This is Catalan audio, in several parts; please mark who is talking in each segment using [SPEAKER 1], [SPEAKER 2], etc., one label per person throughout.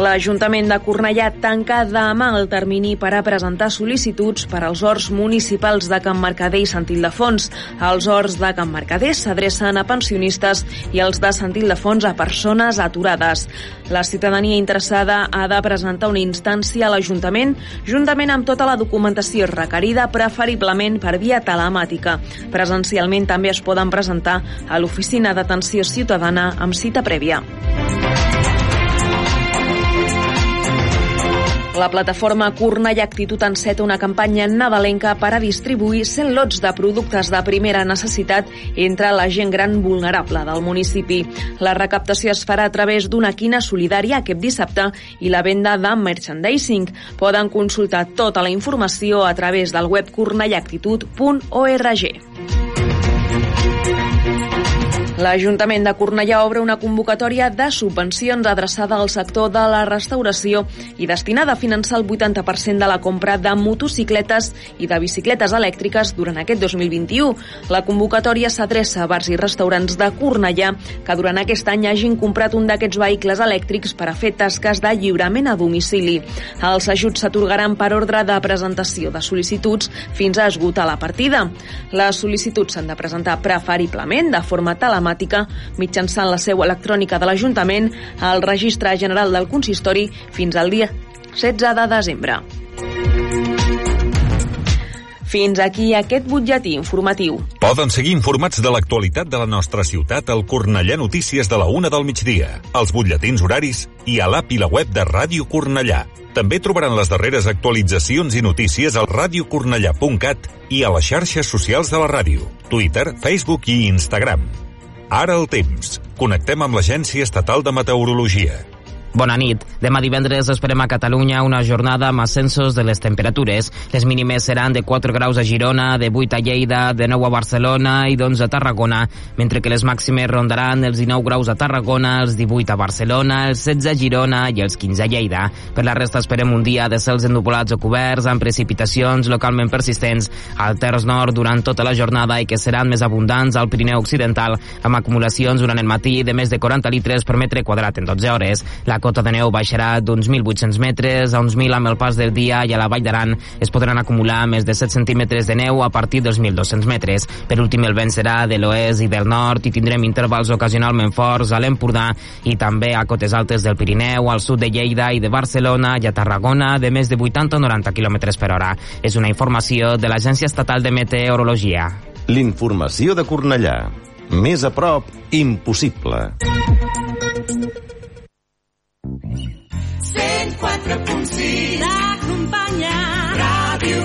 [SPEAKER 1] L'Ajuntament de Cornellà tanca demà el termini per a presentar sol·licituds per als horts municipals de Can Mercader i Sant Ildefons. Els horts de Can Mercader s'adrecen a pensionistes i els de Sant Ildefons a persones aturades. La ciutadania interessada ha de presentar una instància a l'Ajuntament juntament amb tota la documentació requerida preferiblement per via telemàtica. Presencialment també es poden presentar a l'Oficina d'Atenció Ciutadana amb cita prèvia. La plataforma Cornellà Actitud enceta una campanya nadalenca per a distribuir 100 lots de productes de primera necessitat entre la gent gran vulnerable del municipi. La recaptació es farà a través d'una quina solidària aquest dissabte i la venda de merchandising. Poden consultar tota la informació a través del web cornellaactitud.org. L'Ajuntament de Cornellà obre una convocatòria de subvencions adreçada al sector de la restauració i destinada a finançar el 80% de la compra de motocicletes i de bicicletes elèctriques durant aquest 2021. La convocatòria s'adreça a bars i restaurants de Cornellà que durant aquest any hagin comprat un d'aquests vehicles elèctrics per a fer tasques de lliurament a domicili. Els ajuts s'atorgaran per ordre de presentació de sol·licituds fins a esgotar la partida. Les sol·licituds s'han de presentar preferiblement de forma telemàtica telemàtica mitjançant la seu electrònica de l'Ajuntament al Registre General del Consistori fins al dia 16 de desembre. Fins aquí aquest butlletí informatiu.
[SPEAKER 2] Poden seguir informats de l'actualitat de la nostra ciutat al Cornellà Notícies de la una del migdia, als butlletins horaris i a l'app i la web de Ràdio Cornellà. També trobaran les darreres actualitzacions i notícies al radiocornellà.cat i a les xarxes socials de la ràdio, Twitter, Facebook i Instagram. Ara el temps. Connectem amb l'Agència Estatal de Meteorologia.
[SPEAKER 3] Bona nit. Demà divendres esperem a Catalunya una jornada amb ascensos de les temperatures. Les mínimes seran de 4 graus a Girona, de 8 a Lleida, de 9 a Barcelona i d'11 a Tarragona, mentre que les màximes rondaran els 19 graus a Tarragona, els 18 a Barcelona, els 16 a Girona i els 15 a Lleida. Per la resta esperem un dia de cels ennuvolats o coberts amb precipitacions localment persistents al terç nord durant tota la jornada i que seran més abundants al Pirineu Occidental amb acumulacions durant el matí de més de 40 litres per metre quadrat en 12 hores. La cota de neu baixarà d'uns 1.800 metres a uns 1.000 amb el pas del dia i a la Vall d'Aran es podran acumular més de 7 centímetres de neu a partir dels 1.200 metres. Per últim, el vent serà de l'oest i del nord i tindrem intervals ocasionalment forts a l'Empordà i també a cotes altes del Pirineu, al sud de Lleida i de Barcelona i a Tarragona de més de 80 o 90 km per hora. És una informació de l'Agència Estatal de Meteorologia.
[SPEAKER 4] L'informació de Cornellà. Més a prop, impossible.
[SPEAKER 5] 104.6 L'acompanya Ràdio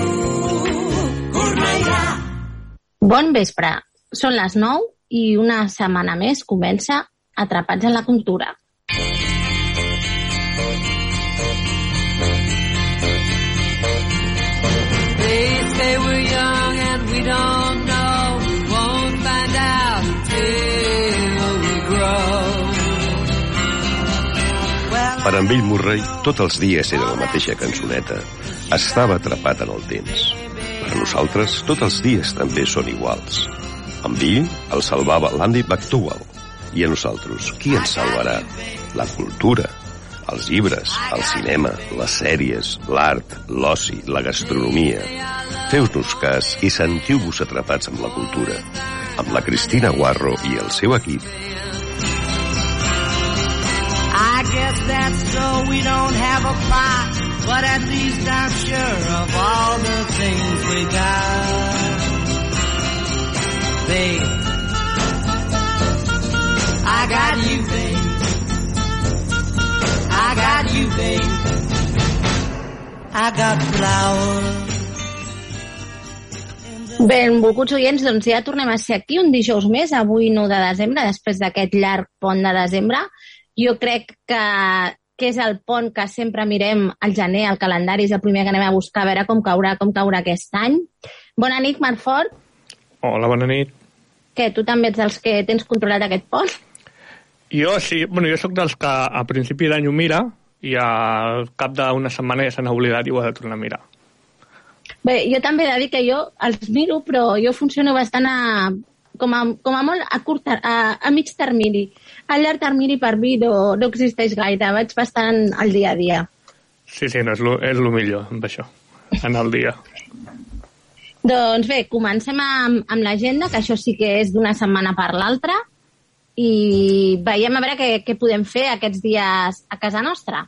[SPEAKER 5] Cornellà
[SPEAKER 6] Bon vespre. Són les 9 i una setmana més comença Atrapats en la cultura.
[SPEAKER 4] Per en Bill Murray, tots els dies era la mateixa cançoneta. Estava atrapat en el temps. Per nosaltres, tots els dies també són iguals. En Bill el salvava l'Andy McDowell. I a nosaltres, qui ens salvarà? La cultura, els llibres, el cinema, les sèries, l'art, l'oci, la gastronomia. Feu-nos cas i sentiu-vos atrapats amb la cultura. Amb la Cristina Guarro i el seu equip
[SPEAKER 5] that's so we don't have a plot, but at least I'm sure of all the things we got. Babe, I got you, babe. I got you, babe. I got flowers.
[SPEAKER 6] Benvolguts oients, doncs ja tornem a ser aquí un dijous més, avui 9 de desembre, després d'aquest llarg pont de desembre. Jo crec que, que és el pont que sempre mirem al gener, al calendari, és el primer que anem a buscar, a veure com caurà, com caurà aquest any. Bona nit, Marc Fort.
[SPEAKER 7] Hola, bona nit.
[SPEAKER 6] Què, tu també ets dels que tens controlat aquest pont?
[SPEAKER 7] Jo sí, bueno, jo sóc dels que a principi d'any ho mira, i al cap d'una setmana ja se n'ha oblidat i ho ha de tornar a mirar.
[SPEAKER 6] Bé, jo també he de dir que jo els miro, però jo funciono bastant a, com, a, com a molt a, curt, a, a mig termini. A llarg termini per mi no, no existeix gaire, vaig bastant al dia a dia.
[SPEAKER 7] Sí, sí, no, és lo, és lo millor amb això, en el dia.
[SPEAKER 6] Doncs bé, comencem amb, amb l'agenda, que això sí que és d'una setmana per l'altra, i veiem a veure què, què podem fer aquests dies a casa nostra.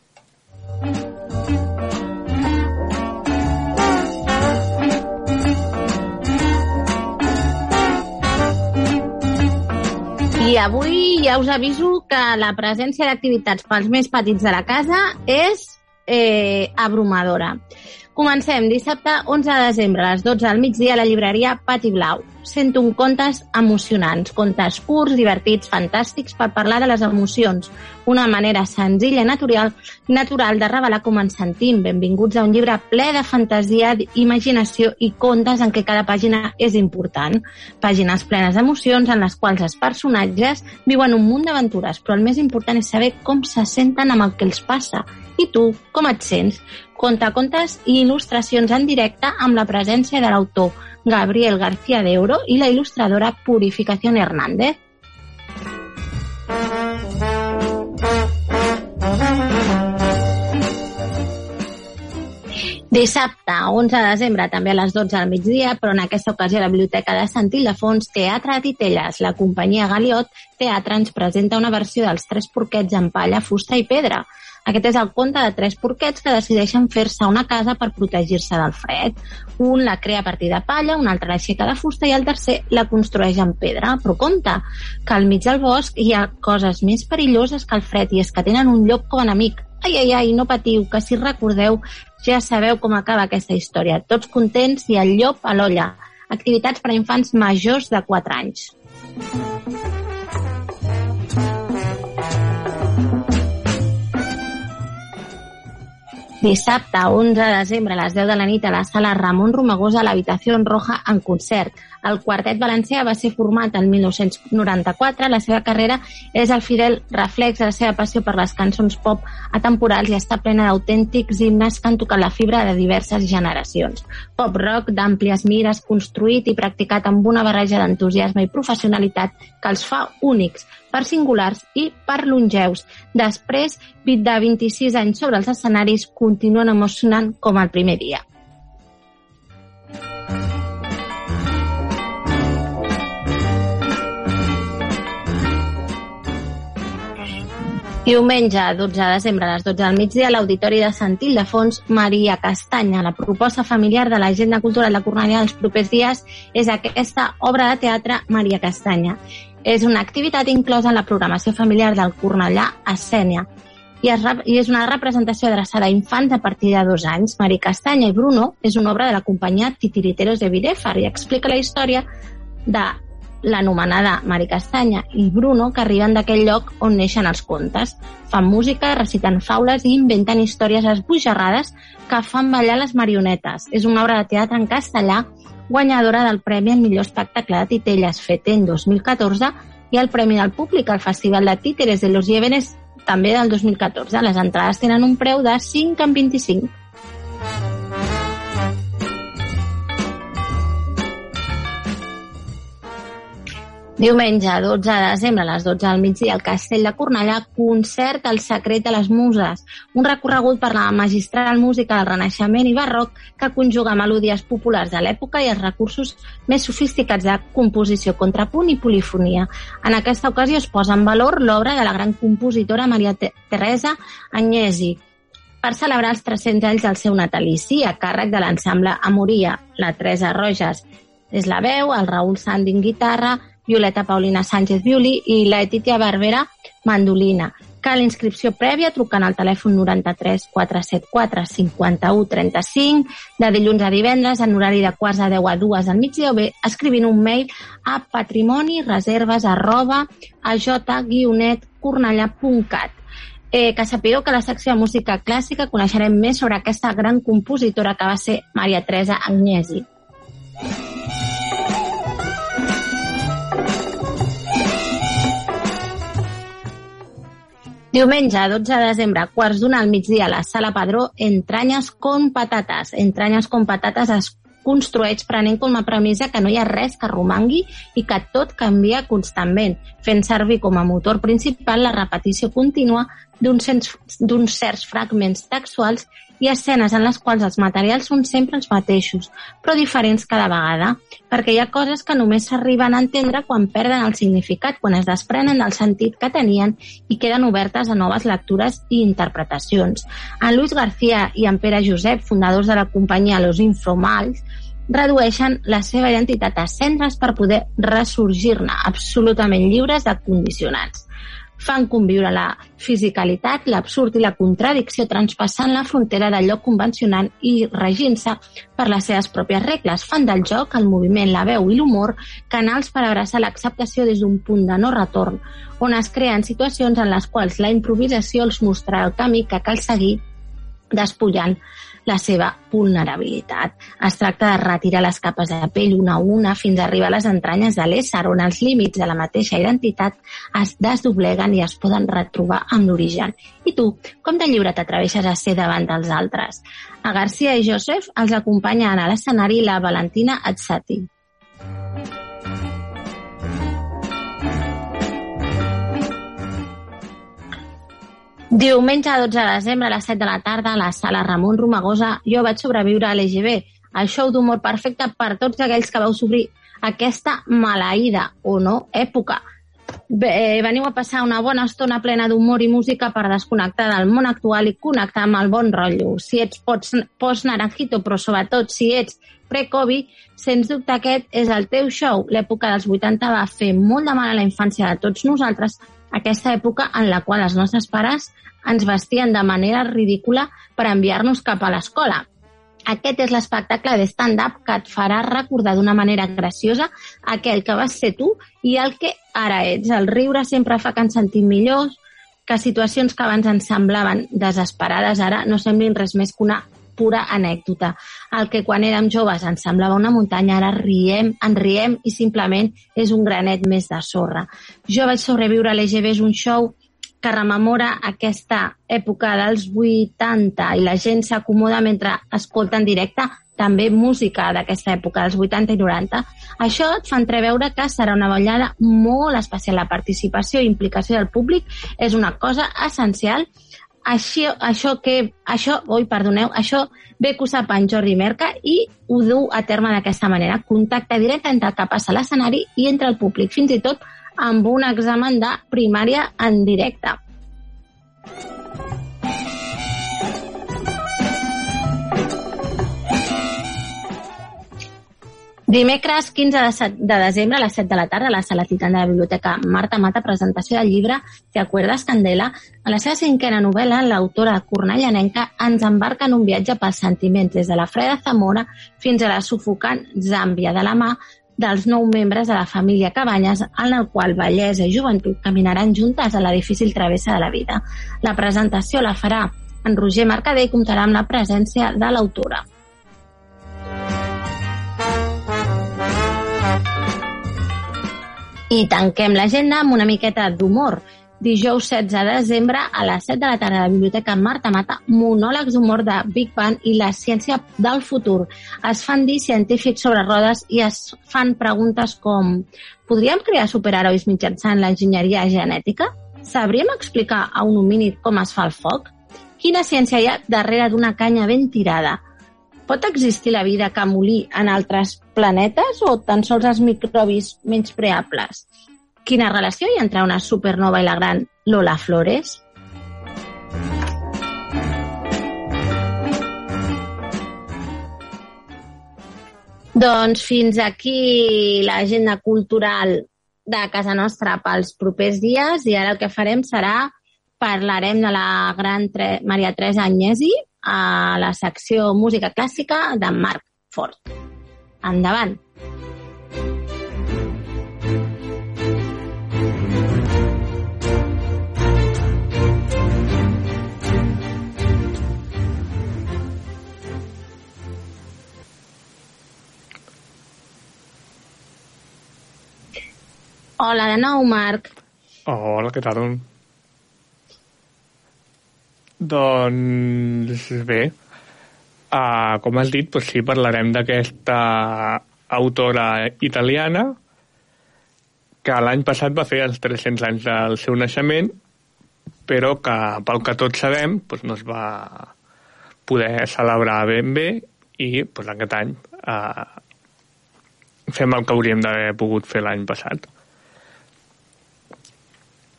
[SPEAKER 6] I avui ja us aviso que la presència d'activitats pels més petits de la casa és eh, abrumadora. Comencem dissabte 11 de desembre a les 12 del migdia a la llibreria Pati Blau. Sento un contes emocionants, contes curts, divertits, fantàstics per parlar de les emocions. Una manera senzilla i natural, natural de revelar com ens sentim. Benvinguts a un llibre ple de fantasia, imaginació i contes en què cada pàgina és important. Pàgines plenes d'emocions en les quals els personatges viuen un munt d'aventures, però el més important és saber com se senten amb el que els passa. I tu, com et sents? Contacontes i il·lustracions en directe amb la presència de l'autor Gabriel García de Euro i la il·lustradora Purificación Hernández. Dissabte, 11 de desembre, també a les 12 del migdia, però en aquesta ocasió la Biblioteca de Sant Ildefons Teatre a Titelles. La companyia Galiot Teatre ens presenta una versió dels Tres porquets en palla, fusta i pedra. Aquest és el conte de tres porquets que decideixen fer-se una casa per protegir-se del fred. Un la crea a partir de palla, un altre l'aixeca de fusta i el tercer la construeix en pedra. Però compte, que al mig del bosc hi ha coses més perilloses que el fred i és que tenen un llop com a enemic. Ai, ai, ai, no patiu, que si recordeu ja sabeu com acaba aquesta història. Tots contents i el llop a l'olla. Activitats per a infants majors de 4 anys. Dissabte, 11 de desembre, a les 10 de la nit, a la sala Ramon Romagosa, a l'Habitació Roja, en concert. El quartet valencià va ser format en 1994. La seva carrera és el fidel reflex de la seva passió per les cançons pop atemporals i està plena d'autèntics himnes que han tocat la fibra de diverses generacions. Pop-rock d'àmplies mires, construït i practicat amb una barreja d'entusiasme i professionalitat que els fa únics, per singulars i per longeus. Després, de 26 anys sobre els escenaris, continuen emocionant com el primer dia. Diumenge, 12 de desembre, a les 12 del migdia, a l'Auditori de Sant Ildefons, Maria Castanya. La proposta familiar de l'agenda cultural de Cornellà els propers dies és aquesta obra de teatre Maria Castanya. És una activitat inclosa en la programació familiar del Cornellà Escènia i, i és una representació adreçada a infants a partir de dos anys. Maria Castanya i Bruno és una obra de la companyia Titiriteros de Videfar i explica la història de l'anomenada Mari Castanya i Bruno, que arriben d'aquell lloc on neixen els contes. Fan música, reciten faules i inventen històries esbojarrades que fan ballar les marionetes. És una obra de teatre en castellà guanyadora del Premi al millor espectacle de titelles fet en 2014 i el Premi del Públic al Festival de Títeres de los Llévenes també del 2014. Les entrades tenen un preu de 5 en 25. Diumenge, 12 de desembre, a les 12 del migdia, al Castell de Cornellà, concert El secret de les muses, un recorregut per la magistral música del Renaixement i Barroc que conjuga melodies populars de l'època i els recursos més sofisticats de composició, contrapunt i polifonia. En aquesta ocasió es posa en valor l'obra de la gran compositora Maria Teresa Agnesi, per celebrar els 300 anys del seu natalici a càrrec de l'ensemble Amoria, la Teresa Roges és la veu, el Raül Sandin guitarra, Violeta Paulina Sánchez violí i la Etitia Barbera mandolina. Cal inscripció prèvia trucant al telèfon 93 474 51 35 de dilluns a divendres en horari de quarts a 10 a 2 al migdia o bé escrivint un mail a patrimonireserves arroba a j-cornellà.cat eh, que sapigueu que a la secció de música clàssica coneixerem més sobre aquesta gran compositora que va ser Maria Teresa Agnesi. Diumenge, 12 de desembre, quarts d'una al migdia, a la Sala Padró, Entranyes con patates. Entranyes con patates es construeix prenent com a premissa que no hi ha res que romangui i que tot canvia constantment, fent servir com a motor principal la repetició contínua d'uns certs fragments textuals i escenes en les quals els materials són sempre els mateixos, però diferents cada vegada, perquè hi ha coses que només s'arriben a entendre quan perden el significat, quan es desprenen del sentit que tenien i queden obertes a noves lectures i interpretacions. En Luis García i en Pere Josep, fundadors de la companyia Los Infomals, redueixen la seva identitat a cendres per poder ressorgir-ne absolutament lliures de condicionants fan conviure la fisicalitat, l'absurd i la contradicció transpassant la frontera d'allò convencional i regint-se per les seves pròpies regles. Fan del joc, el moviment, la veu i l'humor canals per abraçar l'acceptació des d'un punt de no retorn, on es creen situacions en les quals la improvisació els mostrarà el camí que cal seguir despullant la seva vulnerabilitat. Es tracta de retirar les capes de pell una a una fins a arribar a les entranyes de l'ésser, on els límits de la mateixa identitat es desdobleguen i es poden retrobar amb l'origen. I tu, com de lliure t'atreveixes a ser davant dels altres? A Garcia i Joseph els acompanyen a l'escenari la Valentina Atzati. Diumenge 12 de desembre a les 7 de la tarda a la sala Ramon Romagosa jo vaig sobreviure a l'EGB, el show d'humor perfecte per tots aquells que vau sobrir aquesta maleïda o no època. Bé, eh, veniu a passar una bona estona plena d'humor i música per desconnectar del món actual i connectar amb el bon rotllo. Si ets post-naranjito, però sobretot si ets pre-Covid, sens dubte aquest és el teu show. L'època dels 80 va fer molt de mal a la infància de tots nosaltres, aquesta època en la qual els nostres pares ens vestien de manera ridícula per enviar-nos cap a l'escola. Aquest és l'espectacle de stand-up que et farà recordar d'una manera graciosa aquell que vas ser tu i el que ara ets. El riure sempre fa que ens sentim millors, que situacions que abans ens semblaven desesperades ara no semblin res més que una pura anècdota. El que quan érem joves ens semblava una muntanya, ara riem, en riem i simplement és un granet més de sorra. Jo vaig sobreviure a l'EGB, és un show que rememora aquesta època dels 80 i la gent s'acomoda mentre escolta en directe també música d'aquesta època, dels 80 i 90. Això et fa entreveure que serà una ballada molt especial. La participació i implicació del públic és una cosa essencial això, això que, això, oi, perdoneu, això ve que ho sap en Jordi Merca i ho du a terme d'aquesta manera. Contacte directe entre el que passa a l'escenari i entre el públic, fins i tot amb un examen de primària en directe. Dimecres 15 de, set, de desembre a les 7 de la tarda a la sala Titana de la Biblioteca Marta Mata presentació del llibre Te acuerdas Candela. En la seva cinquena novel·la, l'autora cornellanenca ens embarca en un viatge pels sentiments des de la freda Zamora fins a la sufocant Zàmbia de la mà dels nou membres de la família Cabanyes, en el qual bellesa i joventut caminaran juntes a la difícil travessa de la vida. La presentació la farà en Roger Mercader i comptarà amb la presència de l'autora. I tanquem l'agenda amb una miqueta d'humor. Dijous 16 de desembre a les 7 de la tarda a la Biblioteca Marta Mata, monòlegs d'humor de Big Bang i la ciència del futur. Es fan dir científics sobre rodes i es fan preguntes com podríem crear superherois mitjançant l'enginyeria genètica? Sabríem explicar a un homínid com es fa el foc? Quina ciència hi ha darrere d'una canya ben tirada? Pot existir la vida que molí en altres planetes o tan sols els microbis menys preables? Quina relació hi ha entre una supernova i la gran Lola Flores? Doncs fins aquí l'agenda cultural de casa nostra pels propers dies i ara el que farem serà parlarem de la gran Maria Teresa Agnesi, a la secció Música Clàssica de Marc Fort. Endavant! Hola de nou, Marc.
[SPEAKER 7] Hola, què tal? Doncs bé, uh, com has dit, doncs sí, parlarem d'aquesta autora italiana que l'any passat va fer els 300 anys del seu naixement, però que, pel que tots sabem, doncs no es va poder celebrar ben bé i doncs, aquest any eh, fem el que hauríem d'haver pogut fer l'any passat.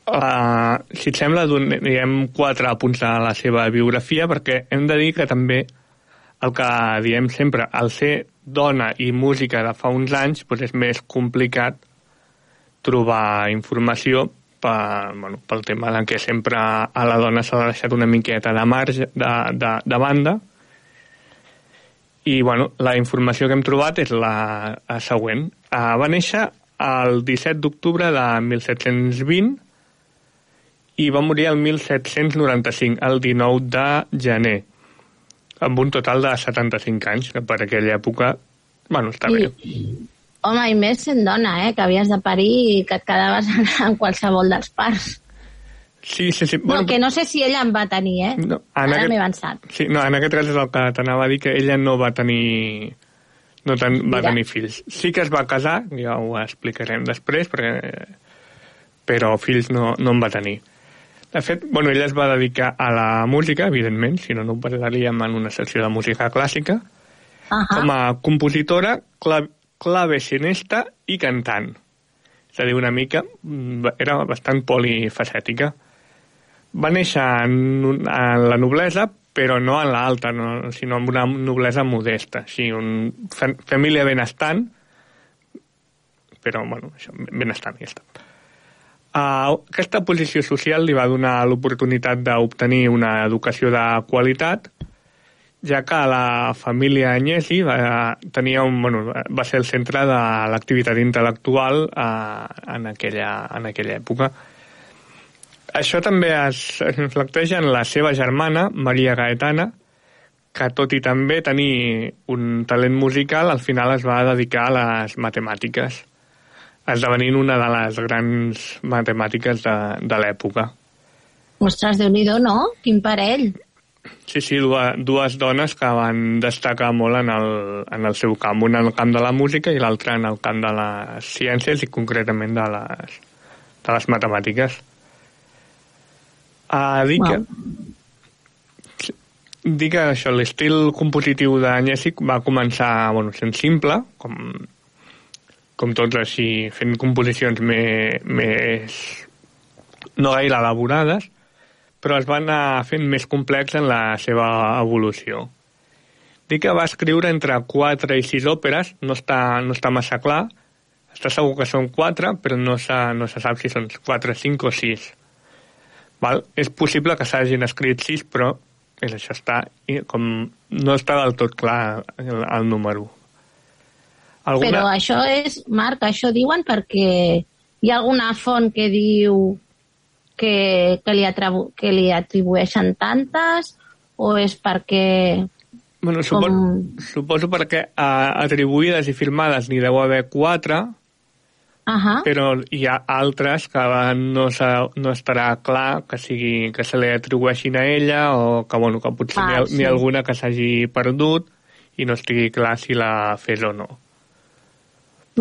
[SPEAKER 7] Uh, si et sembla, diem quatre punts a la seva biografia, perquè hem de dir que també el que diem sempre, al ser dona i música de fa uns anys, doncs és més complicat trobar informació per, bueno, pel tema en què sempre a la dona s'ha deixat una miqueta de marge, de, de, de banda, i bueno, la informació que hem trobat és la, la següent. Uh, va néixer el 17 d'octubre de 1720 i va morir el 1795, el 19 de gener, amb un total de 75 anys, que per aquella època, bueno, està I, bé.
[SPEAKER 6] Home, i més sent dona, eh? Que havies de parir i que et quedaves en qualsevol dels parts.
[SPEAKER 7] Sí, sí, sí.
[SPEAKER 6] No, bueno, que no sé si ella en va tenir, eh? No, en Ara m'he avançat.
[SPEAKER 7] Sí, no, en aquest cas és el que t'anava a dir, que ella no va tenir... No ten, va tenir fills. Sí que es va casar, ja ho explicarem després, perquè, però fills no, no en va tenir. De fet, bueno, ella es va dedicar a la música, evidentment, si no, no ho parlaríem en una secció de música clàssica, uh -huh. com a compositora, clav clavecinista i cantant. És a dir, una mica, mm, era bastant polifacètica. Va néixer en, en la noblesa, però no en l'alta, no, sinó en una noblesa modesta. Així, un, família benestant, però, bueno, això, benestant, ja està. Uh, aquesta posició social li va donar l'oportunitat d'obtenir una educació de qualitat, ja que la família Agnesi va, tenia un, bueno, va ser el centre de l'activitat intel·lectual uh, en, aquella, en aquella època. Això també es, es reflecteix en la seva germana, Maria Gaetana, que tot i també tenir un talent musical, al final es va dedicar a les matemàtiques, esdevenint una de les grans matemàtiques de, de l'època.
[SPEAKER 6] Ostres, déu nhi no? Quin parell!
[SPEAKER 7] Sí, sí, dues, dues dones que van destacar molt en el, en el seu camp, una en el camp de la música i l'altra en el camp de les ciències i concretament de les, de les matemàtiques. Uh, dir wow. que dir que això, l'estil compositiu d'Anyèsic va començar bueno, sent simple, com, com tots així, fent composicions més, més no gaire elaborades, però es van anar fent més complex en la seva evolució. Dir que va escriure entre 4 i 6 òperes, no està, no està massa clar, està segur que són 4, però no se, no se sap si són 4, 5 o 6. Val? És possible que s'hagin escrit sis, però és això està, com no està del tot clar el, el número.
[SPEAKER 6] Alguna... Però això és, Marc, això diuen perquè hi ha alguna font que diu que, que, li, atribu que li atribueixen tantes o és perquè...
[SPEAKER 7] Bueno, suposo, com... suposo perquè uh, atribuïdes i firmades n'hi deu haver quatre,
[SPEAKER 6] Uh -huh.
[SPEAKER 7] però hi ha altres que no, no estarà clar que, sigui, que se li atribueixin a ella o que, bueno, que potser ah, n'hi ha, sí. ha alguna que s'hagi perdut i no estigui clar si la fes o no.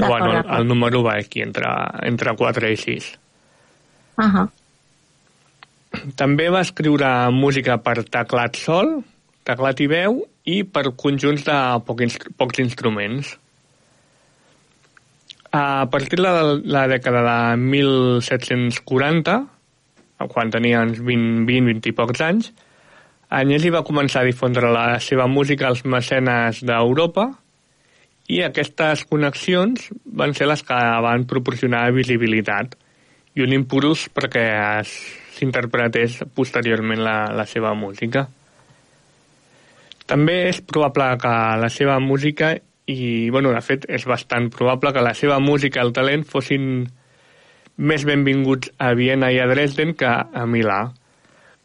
[SPEAKER 7] Bueno, el, el número va aquí entre, entre 4 i 6.
[SPEAKER 6] Uh -huh.
[SPEAKER 7] També va escriure música per teclat sol, teclat i veu i per conjunts de pocs, pocs instruments. A partir de la, la dècada de 1740, quan tenia uns 20, 20, 20 i pocs anys, Agnesi va començar a difondre la seva música als mecenes d'Europa i aquestes connexions van ser les que van proporcionar visibilitat i un impuls perquè s'interpretés posteriorment la, la seva música. També és probable que la seva música i, bueno, de fet, és bastant probable que la seva música i el talent fossin més benvinguts a Viena i a Dresden que a Milà,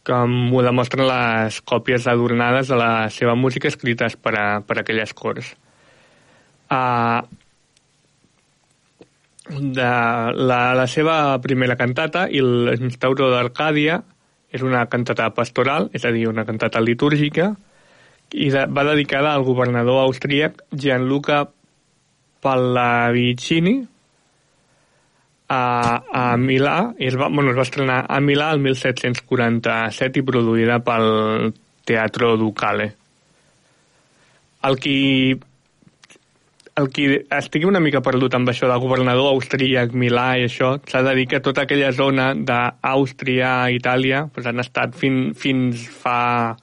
[SPEAKER 7] com ho demostren les còpies adornades de la seva música escrites per a, per a aquelles cors. Uh, de la, la seva primera cantata, i l'instauro d'Arcàdia, És una cantata pastoral, és a dir, una cantata litúrgica, i de, va dedicada al governador austríac Gianluca Pallavicini a, a Milà, i es va, bueno, es va estrenar a Milà el 1747 i produïda pel Teatro Ducale. El qui el qui estigui una mica perdut amb això del governador austríac, Milà i això, s'ha de dir que tota aquella zona d'Àustria, Itàlia, doncs han estat fin, fins fa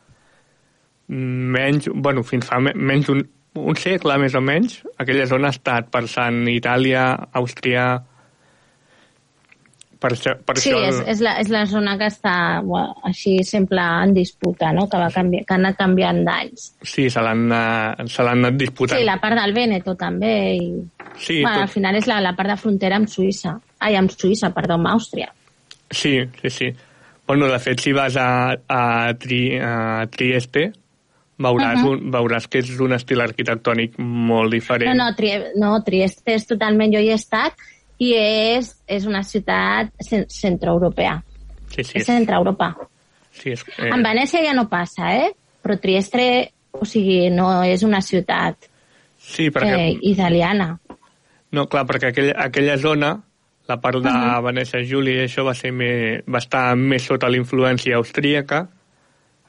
[SPEAKER 7] menys, bueno, fins fa menys un, un segle més o menys, aquella zona ha estat per Sant Itàlia, Àustria, per això, per
[SPEAKER 6] sí,
[SPEAKER 7] això...
[SPEAKER 6] és, és, la, és la zona que està bueno, així sempre en disputa, no? que, va canviar, que ha anat canviant d'anys.
[SPEAKER 7] Sí, se l'han eh, se l'han anat disputant.
[SPEAKER 6] Sí, la part del Vèneto també. I...
[SPEAKER 7] Sí,
[SPEAKER 6] bueno,
[SPEAKER 7] tot...
[SPEAKER 6] Al final és la, la part de frontera amb Suïssa. Ai, amb Suïssa, perdó, amb Àustria.
[SPEAKER 7] Sí, sí, sí. Bueno, de fet, si vas a, a, Tri, a Trieste, veuràs, uh -huh. un, veuràs que és un estil arquitectònic molt diferent.
[SPEAKER 6] No, no, Tri no Trieste és totalment... Jo hi he estat i és, és una ciutat centroeuropea.
[SPEAKER 7] Sí, sí.
[SPEAKER 6] És centre-Europa.
[SPEAKER 7] Sí, és, eh...
[SPEAKER 6] En Venècia ja no passa, eh? Però Trieste, o sigui, no és una ciutat
[SPEAKER 7] sí, perquè...
[SPEAKER 6] eh, italiana.
[SPEAKER 7] No, clar, perquè aquella, aquella zona, la part de uh -huh. Venècia Júlia i això va, ser més, va estar més sota la influència austríaca,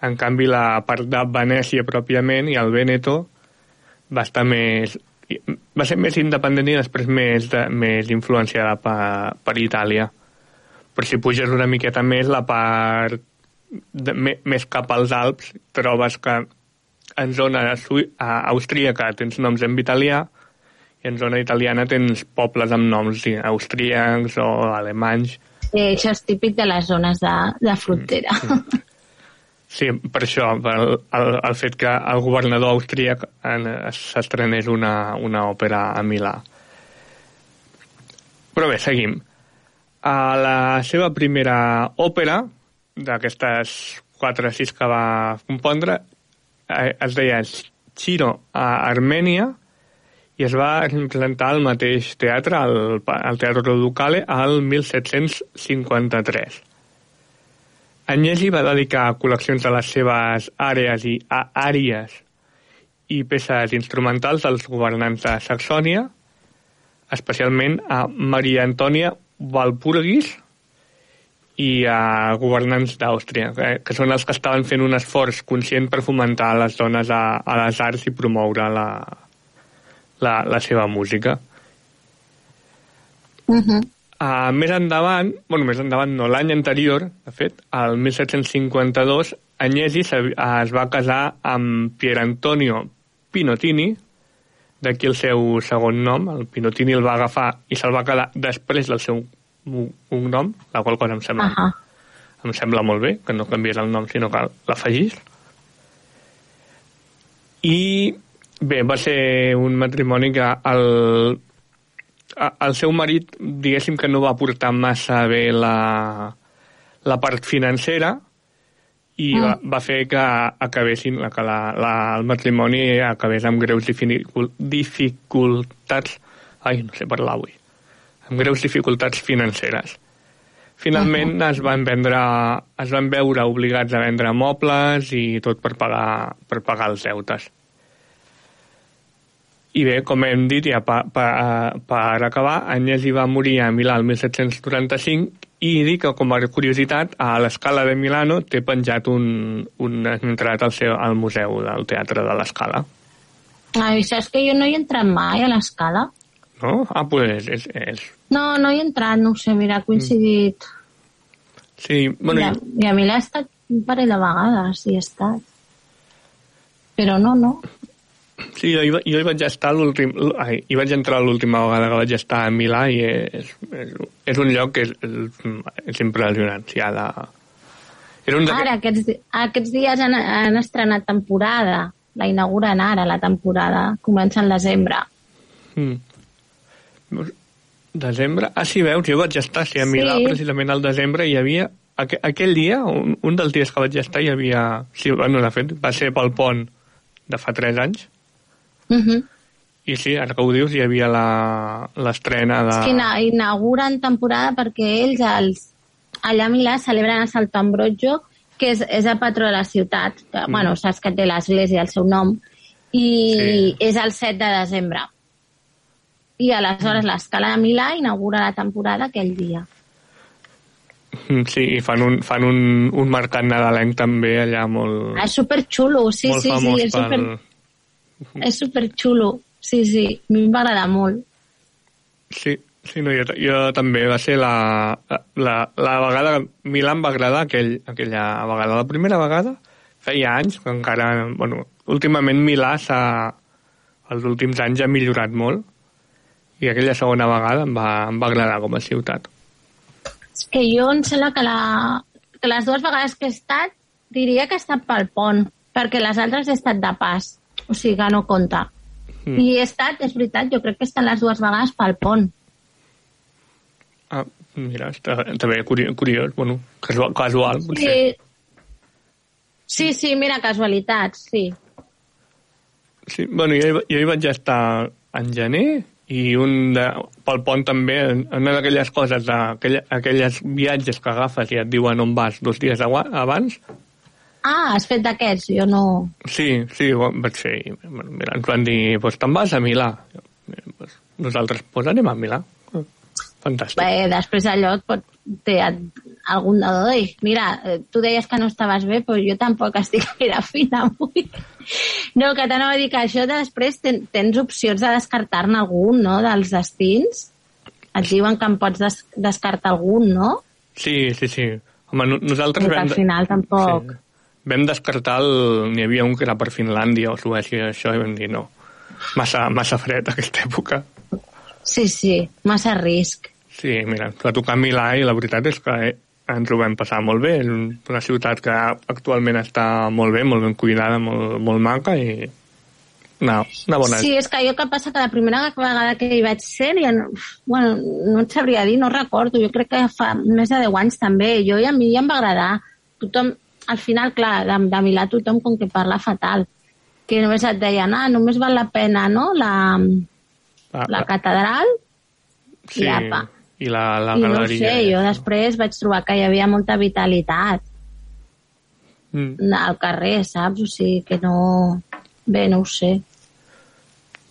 [SPEAKER 7] en canvi, la part de Venècia pròpiament i el Vèneto va estar més... va ser més independent i després més, de, més influenciada per, per Itàlia. Però si puges una miqueta més, la part de, me, més cap als Alps, trobes que en zona austríaca tens noms en italià i en zona italiana tens pobles amb noms austríacs o alemanys.
[SPEAKER 6] Sí, això és típic de les zones de, de frontera. Mm, mm.
[SPEAKER 7] Sí, per això, el, el, el fet que el governador austríac s'estrenés una, una òpera a Milà. Però bé, seguim. A la seva primera òpera, d'aquestes 4 o 6 que va compondre, eh, es deia Chiro a Armènia i es va presentar al mateix teatre, al, al Teatre Ducale, al 1753. Agnesi va dedicar col·leccions de les seves àrees i a àries i peces instrumentals als governants de Saxònia, especialment a Maria Antònia Valpurgis i a governants d'Àustria, que, que són els que estaven fent un esforç conscient per fomentar les dones a, a les arts i promoure la, la, la seva música.
[SPEAKER 6] Uh -huh.
[SPEAKER 7] Uh, més endavant, bueno, més endavant no, l'any anterior, de fet, el 1752, Agnesi es va casar amb Pier Antonio Pinotini, d'aquí el seu segon nom, el Pinotini el va agafar i se'l va quedar després del seu un nom, la qual cosa em sembla,
[SPEAKER 6] uh -huh.
[SPEAKER 7] em sembla molt bé, que no canviés el nom, sinó que l'afegís. I bé, va ser un matrimoni que el, el seu marit, diguéssim que no va portar massa bé la, la part financera i mm. va, va fer que acabessin, que la, la, el matrimoni acabés amb greus dificultats, ai, no sé parlar avui, amb greus dificultats financeres. Finalment uh -huh. es van vendre, es van veure obligats a vendre mobles i tot per pagar, per pagar els deutes. I bé, com hem dit, ja per, per, per acabar, Agnesi va morir a Milà el 1745 i dir que, com a curiositat, a l'escala de Milano té penjat un, un entrat al, seu, al museu del Teatre de l'Escala.
[SPEAKER 6] Ai, saps que jo no hi he entrat mai a l'escala?
[SPEAKER 7] No? Ah, pues és, és...
[SPEAKER 6] No, no hi he entrat, no ho sé, mira, ha coincidit.
[SPEAKER 7] Sí, bueno...
[SPEAKER 6] I a, i a Milà he estat un parell de vegades, hi he estat. Però no, no.
[SPEAKER 7] Sí, jo hi, jo hi vaig estar l'últim... Hi vaig entrar l'última vegada que vaig estar a Milà i és, és, és un lloc que és, és, és impressionant. Sí, ha de... Era un
[SPEAKER 6] Ara, aquests, aquests dies han, han estrenat temporada. La inauguren ara, la temporada. Comença en desembre.
[SPEAKER 7] Mm. Desembre? Ah, sí, veus, jo vaig estar sí, a Milà sí. precisament al desembre i hi havia... Aqu aquell dia, un, un dels dies que vaig estar, hi havia... Sí, bueno, de fet, va ser pel pont de fa 3 anys.
[SPEAKER 6] Uh -huh.
[SPEAKER 7] I sí, ara que ho dius, hi havia l'estrena de...
[SPEAKER 6] És que inauguren temporada perquè ells, els, allà a Milà, celebren el Salto Ambrogio que és, és el patró de la ciutat, que, mm. bueno, saps que té l'església al seu nom, i sí. és el 7 de desembre. I aleshores l'escala de Milà inaugura la temporada aquell dia.
[SPEAKER 7] Mm, sí, i fan un, fan un, un mercat nadalenc també allà molt...
[SPEAKER 6] Ah, és superxulo, sí,
[SPEAKER 7] molt
[SPEAKER 6] sí, sí, és,
[SPEAKER 7] pel...
[SPEAKER 6] super, és superxulo. Sí, sí, a mi m'agrada agradar molt.
[SPEAKER 7] Sí, sí no, jo, jo també. Va ser la, la, la vegada... Milà em va agradar aquell, aquella vegada. La primera vegada, feia anys, que encara... Bueno, últimament Milà s'ha... Els últims anys ha millorat molt i aquella segona vegada em va, em va agradar com a ciutat.
[SPEAKER 6] És que jo em sembla que, la, que les dues vegades que he estat diria que he estat pel pont, perquè les altres he estat de pas, o sigui que no compta. Mm. I he estat, és veritat, jo crec que he estat les dues vegades pel pont.
[SPEAKER 7] Ah, mira, està, també curiós, curiós bueno, casual, casual potser.
[SPEAKER 6] Sí. sí, sí, mira, casualitats, sí.
[SPEAKER 7] Sí, bueno, jo, jo hi vaig estar en gener i un de, pel pont també, una d'aquelles coses, aquelles, aquelles viatges que agafes i et diuen on vas dos dies abans.
[SPEAKER 6] Ah, has fet d'aquests, jo no...
[SPEAKER 7] Sí, sí, vaig fer. Mira, ens van dir, pues te'n vas a Milà. Pues, nosaltres, pues anem a Milà. Fantàstic.
[SPEAKER 6] Bé, després allò et pot, té algun de doi. Mira, eh, tu deies que no estaves bé, però jo tampoc estic gaire fina avui. No, que t'anava a dir que això després ten, tens opcions de descartar-ne algun, no?, dels destins. Et diuen que en pots des descartar algun, no?
[SPEAKER 7] Sí, sí, sí. Home, nosaltres
[SPEAKER 6] vam... al final tampoc... Sí.
[SPEAKER 7] Vam descartar el... N'hi havia un que era per Finlàndia o Suècia, això, i vam dir no. Massa, massa fred aquesta època.
[SPEAKER 6] Sí, sí, massa risc.
[SPEAKER 7] Sí, mira, va tocar Milà i la veritat és que eh, ens ho vam passar molt bé. Una ciutat que actualment està molt bé, molt ben cuidada, molt, molt maca i una, una bona...
[SPEAKER 6] Sí, és que jo que passa que la primera vegada que hi vaig ser, ja no, bueno, no et sabria dir, no recordo, jo crec que fa més de 10 anys també, jo i a mi ja em va agradar. Tothom, al final, clar, de, de Milà tothom com que parla fatal, que només et deien, ah, només val la pena, no?, la, ah, la catedral
[SPEAKER 7] sí.
[SPEAKER 6] i apa
[SPEAKER 7] i la, la
[SPEAKER 6] I
[SPEAKER 7] galeria.
[SPEAKER 6] no sé, jo després vaig trobar que hi havia molta vitalitat mm. al carrer, saps? O sigui que no... Bé, no ho sé.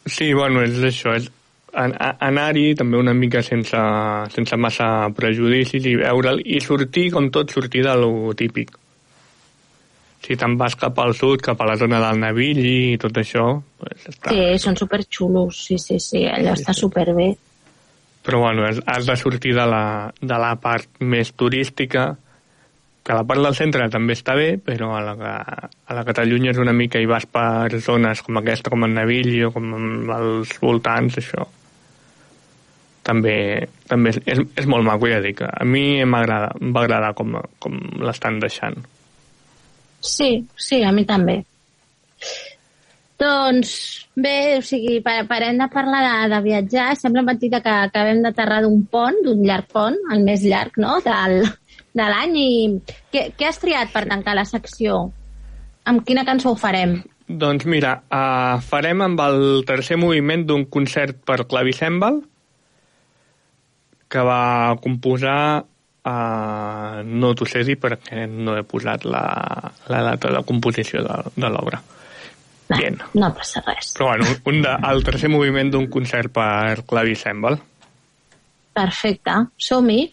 [SPEAKER 7] Sí, bueno, és això, és anar-hi també una mica sense, sense massa prejudicis i veure'l i sortir, com tot, sortir de lo típic. Si te'n vas cap al sud, cap a la zona del Navill i tot això... Pues està...
[SPEAKER 6] Sí, són superxulos, sí, sí, sí, allò sí, està sí. superbé
[SPEAKER 7] però bueno, has de sortir de la, de la part més turística, que la part del centre també està bé, però a la, a la que t'allunyes una mica i vas per zones com aquesta, com el Navillo, com els voltants, això també, també és, és, és molt maco, ja dic. A mi m'agrada, em va agradar com, com l'estan deixant.
[SPEAKER 6] Sí, sí, a mi també. Doncs bé, o sigui, parem de parlar de, de viatjar. Sembla mentida que acabem d'aterrar d'un pont, d'un llarg pont, el més llarg no? Del, de l'any. I què, què has triat per tancar la secció? Amb quina cançó ho farem?
[SPEAKER 7] Doncs mira, uh, farem amb el tercer moviment d'un concert per clavicèmbal que va composar uh, no t'ho sé dir perquè no he posat la, la data de composició de, de l'obra.
[SPEAKER 6] Bien. No passa res.
[SPEAKER 7] Però bueno, un de, el tercer moviment d'un concert per clavicèmbal.
[SPEAKER 6] Perfecte. Som-hi.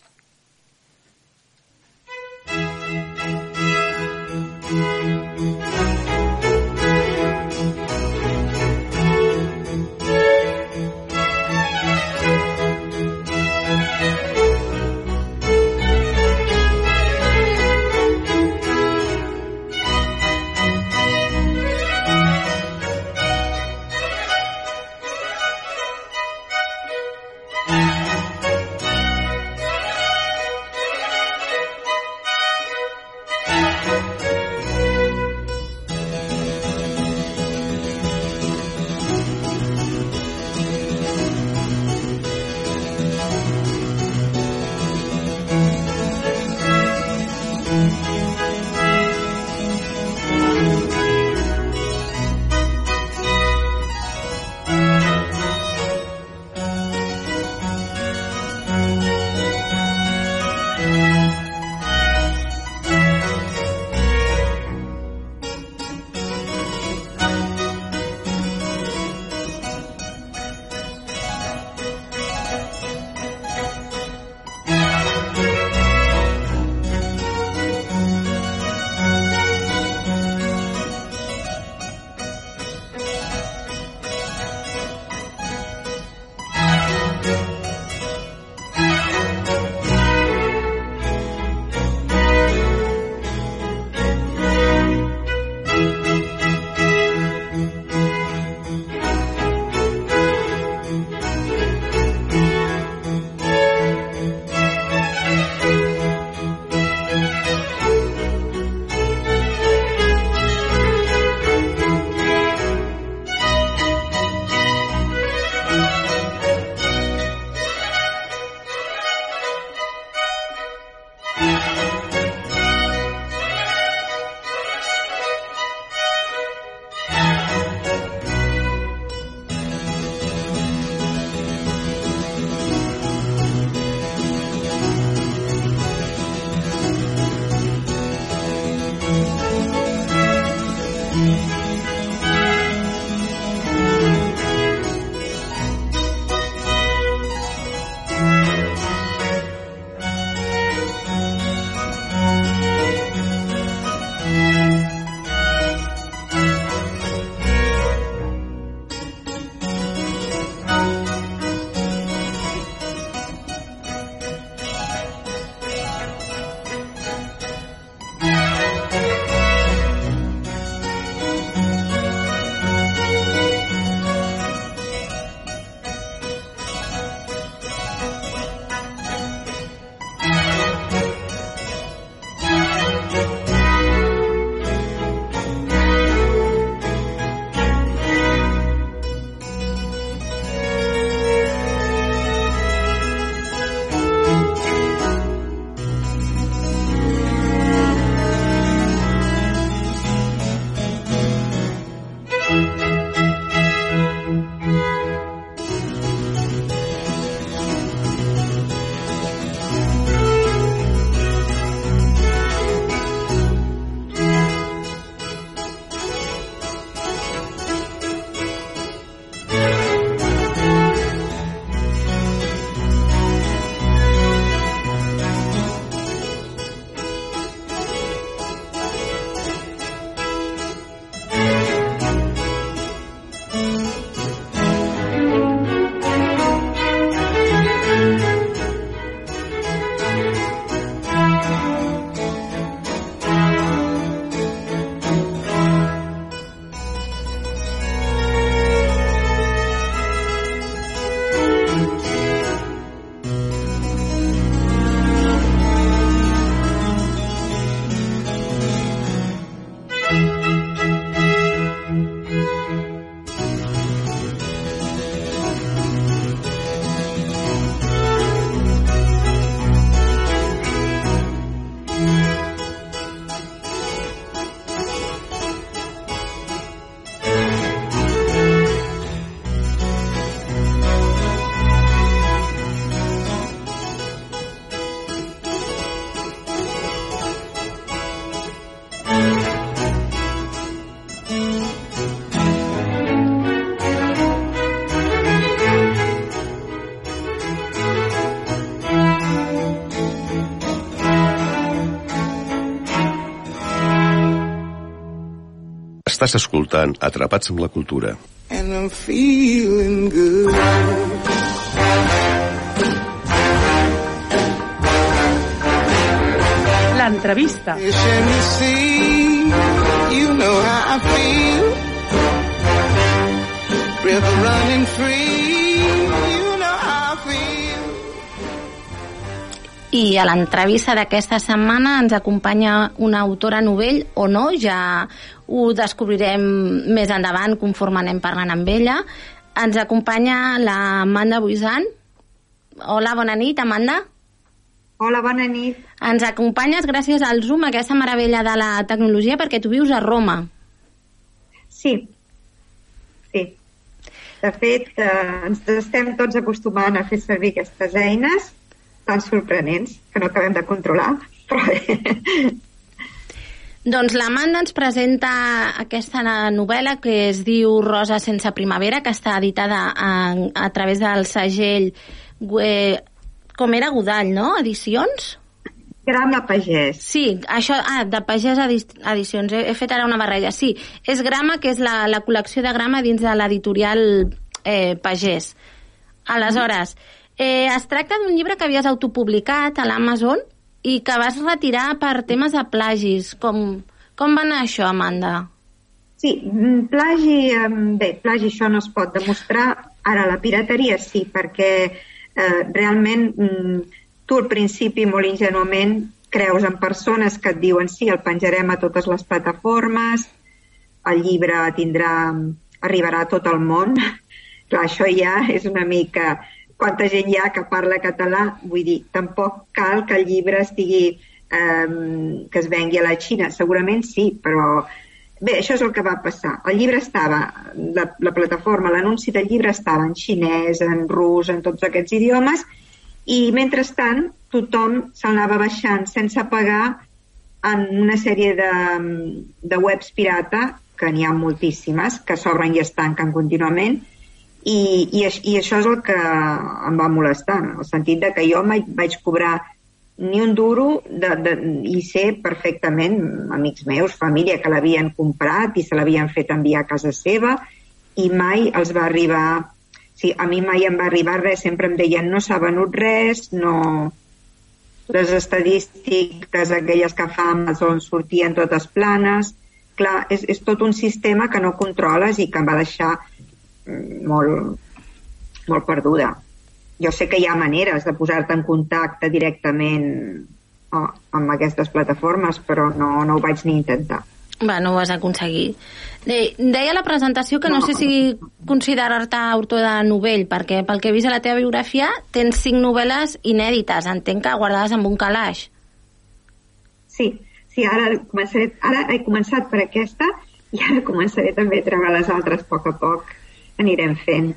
[SPEAKER 4] Estàs escoltant Atrapats amb la cultura.
[SPEAKER 8] And I'm feeling good.
[SPEAKER 1] L'entrevista.
[SPEAKER 8] You know how I feel. River running free, you know how I feel.
[SPEAKER 6] I a l'entrevista d'aquesta setmana ens acompanya una autora novell, o no, ja ho descobrirem més endavant conforme anem parlant amb ella. Ens acompanya la Amanda Buisan. Hola, bona nit, Amanda.
[SPEAKER 9] Hola, bona nit.
[SPEAKER 6] Ens acompanyes gràcies al Zoom, aquesta meravella de la tecnologia, perquè tu vius a Roma.
[SPEAKER 9] Sí, sí. De fet, eh, ens estem tots acostumant a fer servir aquestes eines tan sorprenents que no acabem de controlar, però bé.
[SPEAKER 6] Doncs l'Amanda ens presenta aquesta novel·la que es diu Rosa sense primavera, que està editada a, a través del segell Gue- com era Godall, no? Edicions?
[SPEAKER 9] Grama Pagès.
[SPEAKER 6] Sí, això, ah, de Pagès Edi- Edicions, he, he fet ara una barreja. Sí, és Grama, que és la, la col·lecció de Grama dins de l'editorial eh, Pagès. Aleshores, eh, es tracta d'un llibre que havies autopublicat a l'Amazon i que vas retirar per temes de plagis. Com, com va anar això, Amanda?
[SPEAKER 9] Sí, mm, plagi, bé, plagi això no es pot demostrar. Ara, la pirateria sí, perquè eh, realment mm, tu al principi molt ingenuament creus en persones que et diuen sí, el penjarem a totes les plataformes, el llibre tindrà, arribarà a tot el món. Clar, això ja és una mica... Quanta gent hi ha que parla català? Vull dir, tampoc cal que el llibre estigui... Eh, que es vengui a la Xina. Segurament sí, però Bé, això és el que va passar. El llibre estava, la, la plataforma, l'anunci del llibre estava en xinès, en rus, en tots aquests idiomes, i mentrestant tothom se l'anava baixant sense pagar en una sèrie de, de webs pirata, que n'hi ha moltíssimes, que s'obren i es tanquen contínuament, i, i, i això és el que em va molestar, en el sentit de que jo mai vaig cobrar ni un duro de, de, i sé perfectament amics meus, família que l'havien comprat i se l'havien fet enviar a casa seva i mai els va arribar sí, a mi mai em va arribar res sempre em deien no s'ha venut res no les estadístiques aquelles que fa Amazon sortien totes planes. Clar, és, és tot un sistema que no controles i que em va deixar molt, molt perduda jo sé que hi ha maneres de posar-te en contacte directament oh, amb aquestes plataformes, però no, no ho vaig ni intentar.
[SPEAKER 6] Va, no ho vas aconseguir. De, deia la presentació que no, no sé si considerar-te autor de novell, perquè pel que he vist a la teva biografia tens cinc novel·les inèdites, entenc que guardades amb un calaix.
[SPEAKER 9] Sí, sí ara, començaré, ara he començat per aquesta i ara començaré també a treure les altres a poc a poc. Anirem fent.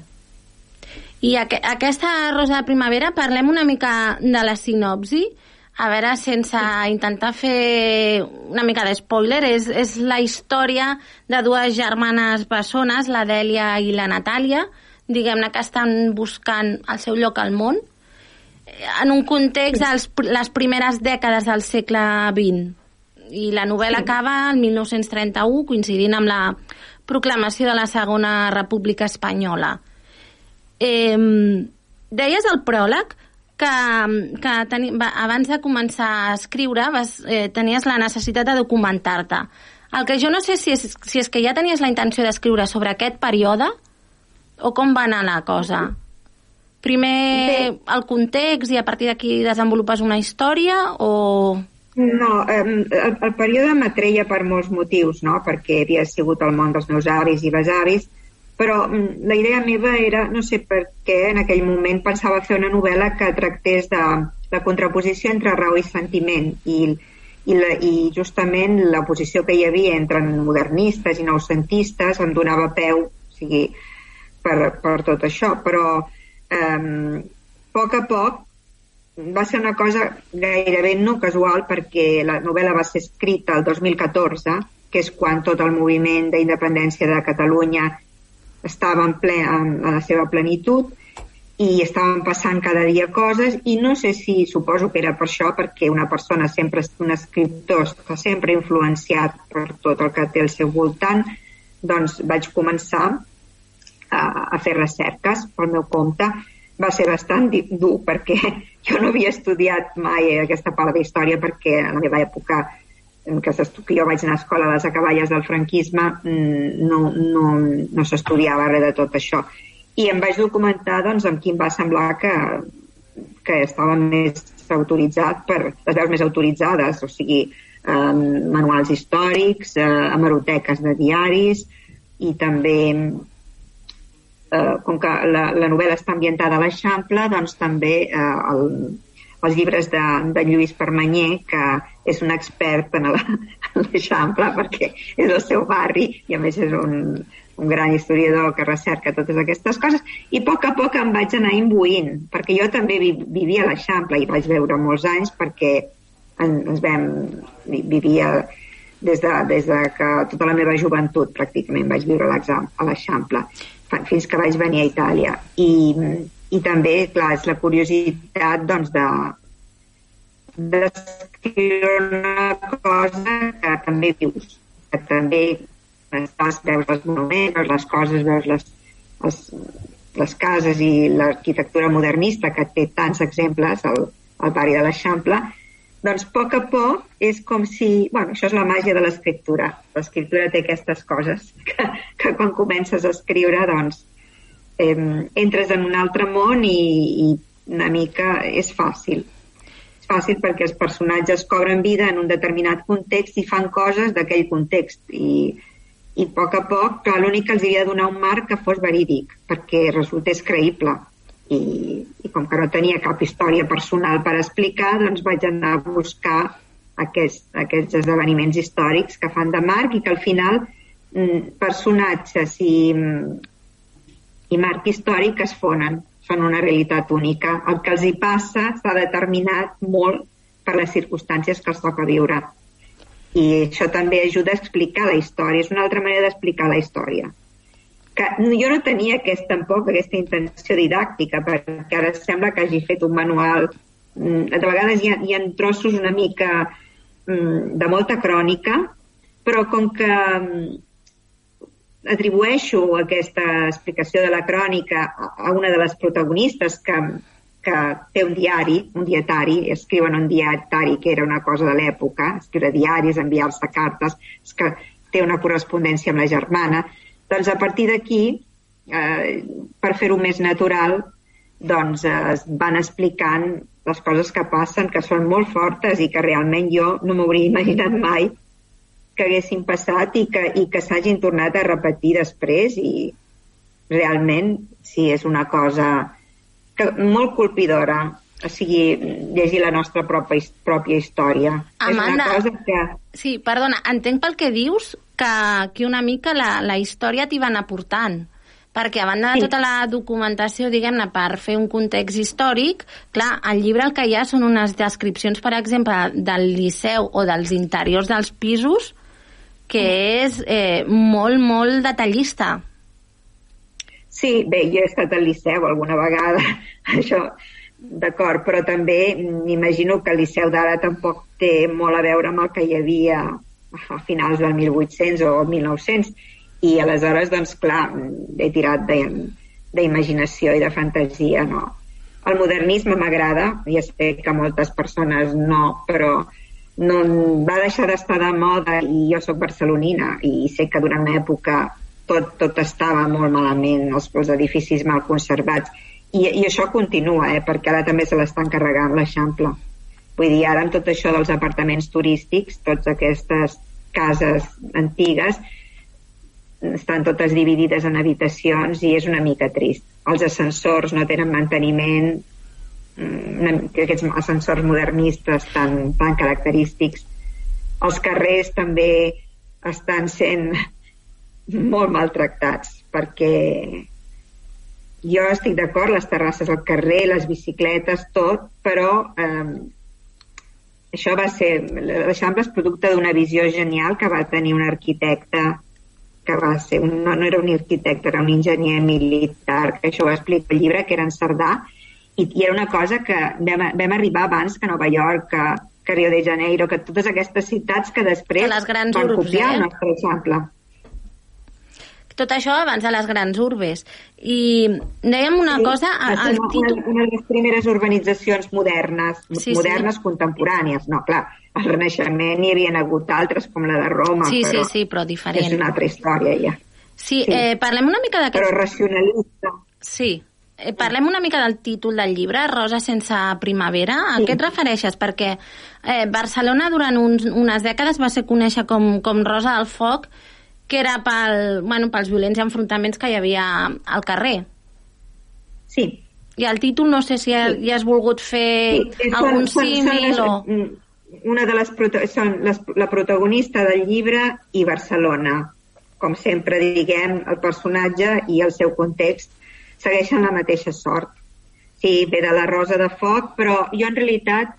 [SPEAKER 6] I aqu aquesta Rosa de Primavera, parlem una mica de la sinopsi, a veure, sense intentar fer una mica de spoiler, és, és la història de dues germanes bessones, la Dèlia i la Natàlia, diguem-ne que estan buscant el seu lloc al món, en un context de les primeres dècades del segle XX. I la novel·la sí. acaba el 1931, coincidint amb la proclamació de la Segona República Espanyola. Eh, deies al pròleg que, que teni, va, abans de començar a escriure vas, eh, tenies la necessitat de documentar-te. El que jo no sé si és, si és que ja tenies la intenció d'escriure sobre aquest període o com va anar la cosa. Primer Bé. el context i a partir d'aquí desenvolupes una història o...
[SPEAKER 9] No, el, el període m'atreia per molts motius, no? perquè havia sigut el món dels meus avis i besavis, però mm, la idea meva era, no sé per què en aquell moment pensava fer una novel·la que tractés de la contraposició entre raó i sentiment i, i, la, i justament la posició que hi havia entre modernistes i noucentistes em donava peu o sigui, per, per tot això, però eh, a poc a poc va ser una cosa gairebé no casual perquè la novel·la va ser escrita el 2014, que és quan tot el moviment d'independència de Catalunya estava en, ple, en, en la seva plenitud i estaven passant cada dia coses i no sé si suposo que era per això perquè una persona sempre, un escriptor està sempre influenciat per tot el que té al seu voltant doncs vaig començar a, a fer recerques pel meu compte. Va ser bastant dur perquè jo no havia estudiat mai aquesta part de història perquè a la meva època en què, jo vaig anar a escola a les acaballes del franquisme mm, no, no, no s'estudiava res de tot això. I em vaig documentar doncs, amb qui em va semblar que, que estava més autoritzat per les veus més autoritzades, o sigui, eh, manuals històrics, eh, hemeroteques de diaris i també eh, com que la, la novel·la està ambientada a l'Eixample, doncs també eh, el, els llibres de, de Lluís Permanyer, que és un expert en l'Eixample perquè és el seu barri i a més és un, un gran historiador que recerca totes aquestes coses, i a poc a poc em vaig anar imbuint, perquè jo també vi, vivia a l'Eixample i vaig veure molts anys perquè ens vam, vivia des de, des de que tota la meva joventut pràcticament vaig viure a l'Eixample fins que vaig venir a Itàlia. I, i també, clar, és la curiositat doncs de d'escriure una cosa que també vius que també estàs, veus els monuments, les coses, veus les, les, les cases i l'arquitectura modernista que té tants exemples al, al barri de l'Eixample, doncs a poc a poc és com si... bueno, això és la màgia de l'escriptura. L'escriptura té aquestes coses que, que quan comences a escriure, doncs, eh, entres en un altre món i, i una mica és fàcil. És fàcil perquè els personatges cobren vida en un determinat context i fan coses d'aquell context. I, i a poc a poc, clar, l'únic que els havia de donar un marc que fos verídic, perquè resultés creïble. I, i com que no tenia cap història personal per explicar, doncs vaig anar a buscar aquests, aquests esdeveniments històrics que fan de marc i que al final mm, personatges i, i marc històric es fonen, són una realitat única. El que els hi passa està determinat molt per les circumstàncies que els toca viure i això també ajuda a explicar la història, és una altra manera d'explicar la història. Que jo no tenia aquest, tampoc aquesta intenció didàctica, perquè ara sembla que hagi fet un manual... Mm, de vegades hi ha, hi ha trossos una mica mm, de molta crònica, però com que mm, atribueixo aquesta explicació de la crònica a una de les protagonistes que que té un diari, un dietari, escriuen un dietari que era una cosa de l'època, escriure diaris, enviar-se cartes, que té una correspondència amb la germana, doncs a partir d'aquí, eh, per fer-ho més natural, doncs eh, es van explicant les coses que passen, que són molt fortes i que realment jo no m'hauria imaginat mai que haguessin passat i que, i que s'hagin tornat a repetir després. I realment sí, és una cosa que, molt colpidora o sigui, llegir la nostra pròpia, pròpia història.
[SPEAKER 6] Amanda,
[SPEAKER 9] és una cosa que...
[SPEAKER 6] Sí, perdona, entenc pel que dius que aquí una mica la, la història t'hi van aportant perquè a banda de tota la documentació, diguem-ne, per fer un context històric, clar, al llibre el que hi ha són unes descripcions, per exemple, del liceu o dels interiors dels pisos, que és eh, molt, molt detallista.
[SPEAKER 9] Sí, bé, jo he estat al Liceu alguna vegada, això, d'acord, però també m'imagino que Liceu d'ara tampoc té molt a veure amb el que hi havia a finals del 1800 o 1900 i aleshores, doncs, clar, he tirat d'imaginació i de fantasia, no? El modernisme m'agrada, ja sé que moltes persones no, però no, va deixar d'estar de moda i jo sóc barcelonina i sé que durant una època tot, tot estava molt malament, els, els edificis mal conservats. I, I això continua, eh, perquè ara també se l'estan carregant l'Eixample. Vull dir, ara amb tot això dels apartaments turístics, totes aquestes cases antigues, estan totes dividides en habitacions i és una mica trist. Els ascensors no tenen manteniment, mm, aquests ascensors modernistes tan, tan característics. Els carrers també estan sent molt maltractats perquè jo estic d'acord, les terrasses al carrer, les bicicletes, tot, però eh, això va ser, l'Eixample és producte d'una visió genial que va tenir un arquitecte que va ser, un, no, no era un arquitecte, era un enginyer militar, que això ho explica el llibre, que era en Cerdà, i, i era una cosa que vam, vam arribar abans que Nova York, que, que Rio de Janeiro, que totes aquestes ciutats que després
[SPEAKER 6] que les grans
[SPEAKER 9] van
[SPEAKER 6] urbs,
[SPEAKER 9] copiar
[SPEAKER 6] eh?
[SPEAKER 9] el nostre exemple.
[SPEAKER 6] Tot això abans de les grans urbes. I dèiem una
[SPEAKER 9] Sí,
[SPEAKER 6] cosa... al
[SPEAKER 9] una,
[SPEAKER 6] títol...
[SPEAKER 9] una de les primeres urbanitzacions modernes,
[SPEAKER 6] Sí,
[SPEAKER 9] modernes contemporànies. No, clar, al Renaixement hi havia hagut altres, com la de Roma,
[SPEAKER 6] Sí, sí,
[SPEAKER 9] però
[SPEAKER 6] sí, però diferent.
[SPEAKER 9] és una altra història, ja.
[SPEAKER 6] Sí,
[SPEAKER 9] Sí.
[SPEAKER 6] eh, parlem una mica d'aquest...
[SPEAKER 9] Però racionalista.
[SPEAKER 6] Sí. Eh, parlem una mica del títol del llibre, Rosa sense primavera. A
[SPEAKER 9] Sí.
[SPEAKER 6] què et refereixes? Perquè eh, Barcelona durant uns, unes dècades va ser conèixer com, com Rosa del Foc, que era pel, bueno, pels violents enfrontaments que hi havia al carrer.
[SPEAKER 9] Sí.
[SPEAKER 6] I el títol no sé si ja, ja has volgut fer
[SPEAKER 9] Sí,
[SPEAKER 6] algun símil o...
[SPEAKER 9] mm, Una de les són les, la protagonista del llibre i Barcelona. Com sempre diguem, el personatge i el seu context segueixen la mateixa sort. Sí, ve de la Rosa de Foc, però jo en realitat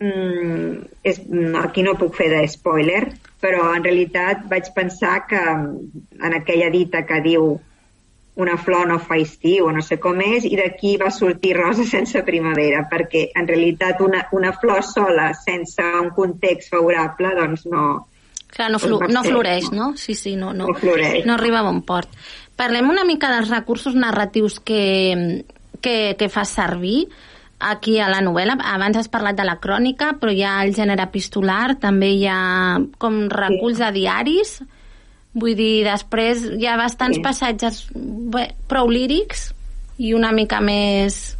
[SPEAKER 9] mm, és, mm, aquí no puc fer de spoiler, però en realitat vaig pensar que mm, en aquella dita que diu una flor no fa estiu o no sé com és, i d'aquí va sortir rosa sense primavera, perquè en realitat una, una flor sola, sense un context favorable, doncs no,
[SPEAKER 6] Clar, no, flu no floreix,
[SPEAKER 9] no.
[SPEAKER 6] Sí, sí, no, no,
[SPEAKER 9] No floreix.
[SPEAKER 6] no arriba a bon port. Parlem una mica dels recursos narratius que, que, que fas servir aquí a la novel·la. Abans has parlat de la crònica, però hi ha el gènere epistolar, també hi ha com reculls de diaris. Vull dir, després hi ha bastants
[SPEAKER 9] Sí.
[SPEAKER 6] passatges bé, prou lírics i una mica més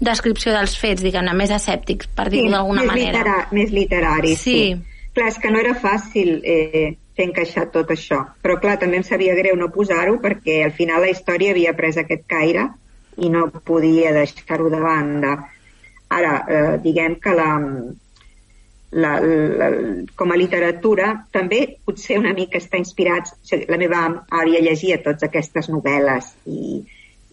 [SPEAKER 6] descripció dels fets, diguem-ne, més escèptics, per dir-ho d'alguna
[SPEAKER 9] més,
[SPEAKER 6] manera.
[SPEAKER 9] litera, més literari, sí.
[SPEAKER 6] Sí.
[SPEAKER 9] Clar, és que no era fàcil eh, fer encaixar tot això. Però clar, també em sabia greu no posar-ho perquè al final la història havia pres aquest caire i no podia deixar-ho de banda. Ara, eh, diguem que la, la, la, com a literatura també potser una mica està inspirat o sigui, la meva àvia llegia totes aquestes novel·les i,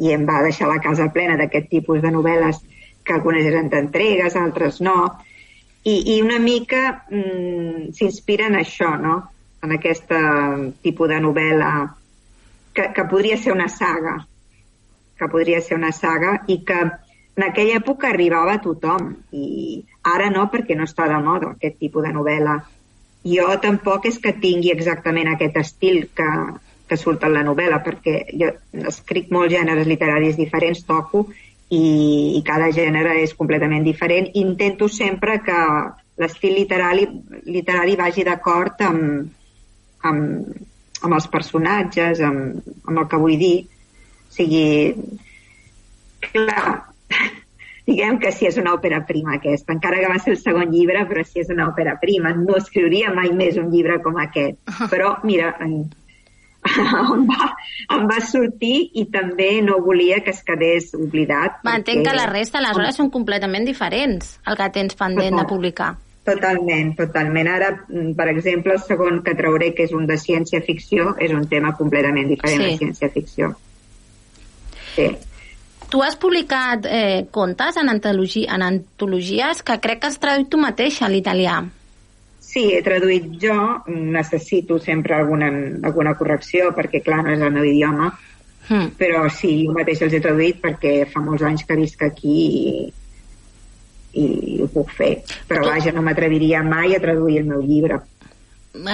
[SPEAKER 9] i em va deixar la casa plena d'aquest tipus de novel·les que algunes eren d'entregues, altres no i, i una mica mm, s'inspira en això, no? en aquest tipus de novel·la que, que podria ser una saga que podria ser una saga i que en aquella època arribava a tothom i ara no perquè no està de moda aquest tipus de novel·la. Jo tampoc és que tingui exactament aquest estil que, que surt en la novel·la perquè jo escric molts gèneres literaris diferents, toco i, i cada gènere és completament diferent. Intento sempre que l'estil literari, literari vagi d'acord amb, amb, amb els personatges, amb, amb el que vull dir. Sigui, clar, diguem que si és una òpera prima aquesta, encara que va ser el segon llibre, però si és una òpera prima, no escriuria mai més un llibre com aquest. Però, mira, en, em, va, em va sortir i també no volia que es quedés oblidat.
[SPEAKER 6] M'entenc
[SPEAKER 9] perquè-
[SPEAKER 6] que la resta, aleshores, són completament diferents, el que tens pendent de publicar.
[SPEAKER 9] Totalment, totalment. Ara, mm, per exemple, el segon que trauré, que és un de ciència-ficció, és un tema completament diferent
[SPEAKER 6] Sí.
[SPEAKER 9] de ciència-ficció. Sí.
[SPEAKER 6] Tu has publicat eh, contes en, antologi en antologies que crec que has traduït tu mateixa a l'italià.
[SPEAKER 9] Sí, he traduït jo, necessito sempre alguna, alguna correcció perquè, clar, no és el meu idioma,
[SPEAKER 6] Mm.
[SPEAKER 9] però sí, jo mateix els he traduït perquè fa molts anys que visc aquí i, i ho puc fer. Però
[SPEAKER 6] Tu-
[SPEAKER 9] vaja, no m'atreviria mai a traduir el meu llibre.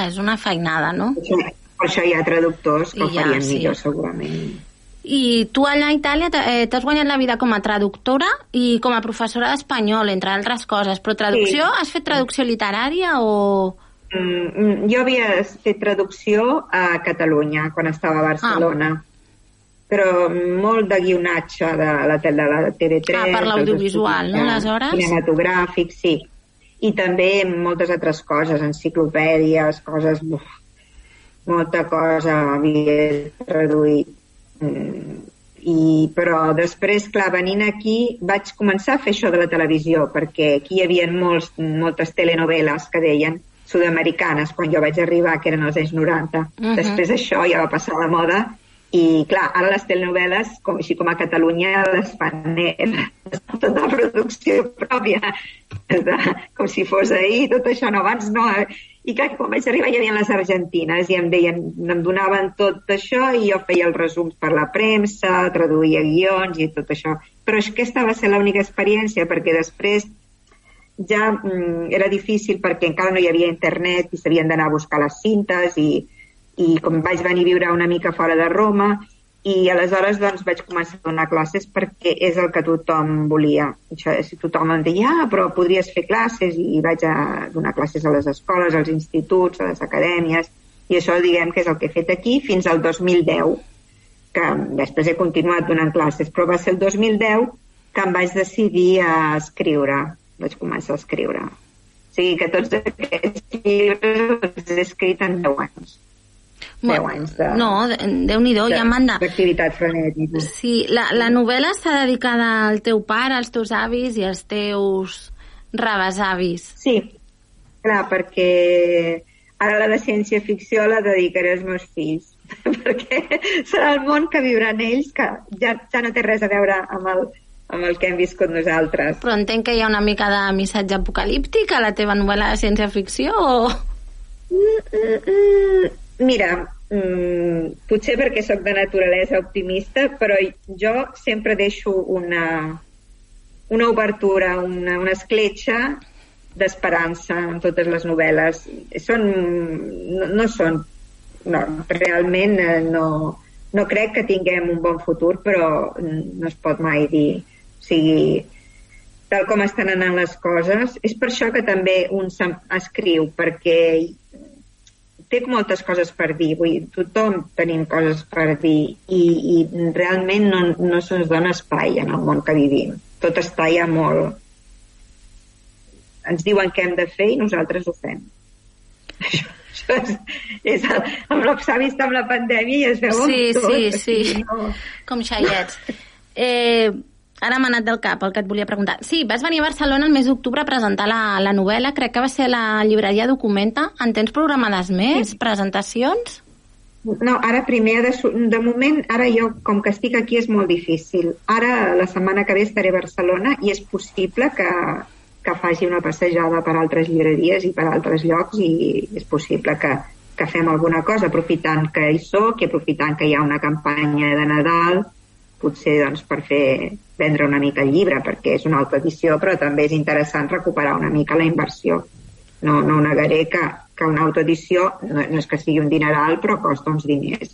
[SPEAKER 6] És una feinada, no?
[SPEAKER 9] Per això, per això hi ha traductors que
[SPEAKER 6] I
[SPEAKER 9] ho
[SPEAKER 6] ja,
[SPEAKER 9] farien
[SPEAKER 6] sí.
[SPEAKER 9] millor, segurament.
[SPEAKER 6] I tu allà a Itàlia eh, t'has guanyat la vida com a traductora i com a professora d'espanyol, entre altres coses. Però traducció,
[SPEAKER 9] Sí.
[SPEAKER 6] has fet traducció literària o...
[SPEAKER 9] Mm, mm, jo havia fet traducció a Catalunya quan estava a Barcelona. Però molt de guionatge de la, de la TV3.
[SPEAKER 6] Ah, per l'audiovisual, no, aleshores?
[SPEAKER 9] Cinematogràfic, sí. I també moltes altres coses, enciclopèdies, coses... Uf, molta cosa havia traduït. Mm, i, però després, clar, venint aquí vaig començar a fer això de la televisió perquè aquí hi havia molts, moltes telenovel·les que deien sud-americanes quan jo vaig arribar, que eren els anys 90.
[SPEAKER 6] Mhm.
[SPEAKER 9] Després això ja va passar la moda i, clar, ara les telenovel·les, com, així com a Catalunya, les fan eh, tota producció pròpia, de, com si fos ahir, tot això, no, abans no. I clar, quan vaig arribar hi havia les argentines i em deien, em donaven tot això i jo feia els resums per la premsa, traduïa guions i tot això. Però és que aquesta va ser l'única experiència, perquè després ja mm, era difícil perquè encara no hi havia internet i s'havien d'anar a buscar les cintes i i com vaig venir a viure una mica fora de Roma i aleshores doncs, vaig començar a donar classes perquè és el que tothom volia. Això, si tothom em deia, ah, però podries fer classes i vaig a donar classes a les escoles, als instituts, a les acadèmies i això diguem que és el que he fet aquí fins al 2010 que després he continuat donant classes. Però va ser el 2010 que em vaig decidir a escriure. Vaig començar a escriure. O sigui que tots aquests llibres els he escrit en 10 anys 10 anys de...
[SPEAKER 6] No, Déu-n'hi-do, ja manda.
[SPEAKER 9] D'activitat frenètica.
[SPEAKER 6] Sí, la, la novel·la està dedicada al teu pare, als teus avis i als teus rebesavis.
[SPEAKER 9] Sí, clar, perquè ara la de ciència-ficció la dedicaré als meus fills, perquè serà el món que viuran ells, que ja, ja no té res a veure amb el, amb el que hem viscut nosaltres.
[SPEAKER 6] Però entenc que hi ha una mica de missatge apocalíptic a la teva novel·la de ciència-ficció o...
[SPEAKER 9] Mm, mm, mm, mira, mm, potser perquè sóc de naturalesa optimista, però jo sempre deixo una, una obertura, una, una escletxa d'esperança en totes les novel·les. Són, no, no són... No, realment eh, no, no crec que tinguem un bon futur, però no es pot mai dir. O sigui, tal com estan anant les coses, és per això que també un escriu, perquè té moltes coses per dir, vull dir, tothom tenim coses per dir i, i realment no, no se'ns dona espai en el món que vivim. Tot està ja molt... Ens diuen què hem de fer i nosaltres ho fem. Això, això és, és el, amb vist amb la pandèmia i es veu
[SPEAKER 6] Sí,
[SPEAKER 9] tot.
[SPEAKER 6] sí, sí.
[SPEAKER 9] sigui, No,
[SPEAKER 6] Com xaiets. Eh, ara m'ha anat del cap el que et volia preguntar. Sí, vas venir a Barcelona el mes d'octubre a presentar la, la novel·la, crec que va ser la llibreria Documenta. En tens programades més? Presentacions?
[SPEAKER 9] No, ara primer, de, de moment, ara jo, com que estic aquí, és molt difícil. Ara, la setmana que ve, estaré a Barcelona i és possible que, que faci una passejada per altres llibreries i per altres llocs i és possible que, que fem alguna cosa, aprofitant que hi soc i aprofitant que hi ha una campanya de Nadal, potser doncs, per fer vendre una mica el llibre, perquè és una altra edició, però també és interessant recuperar una mica la inversió. No, no negaré que, que una autoedició no, no és que sigui un dineral, però costa uns diners.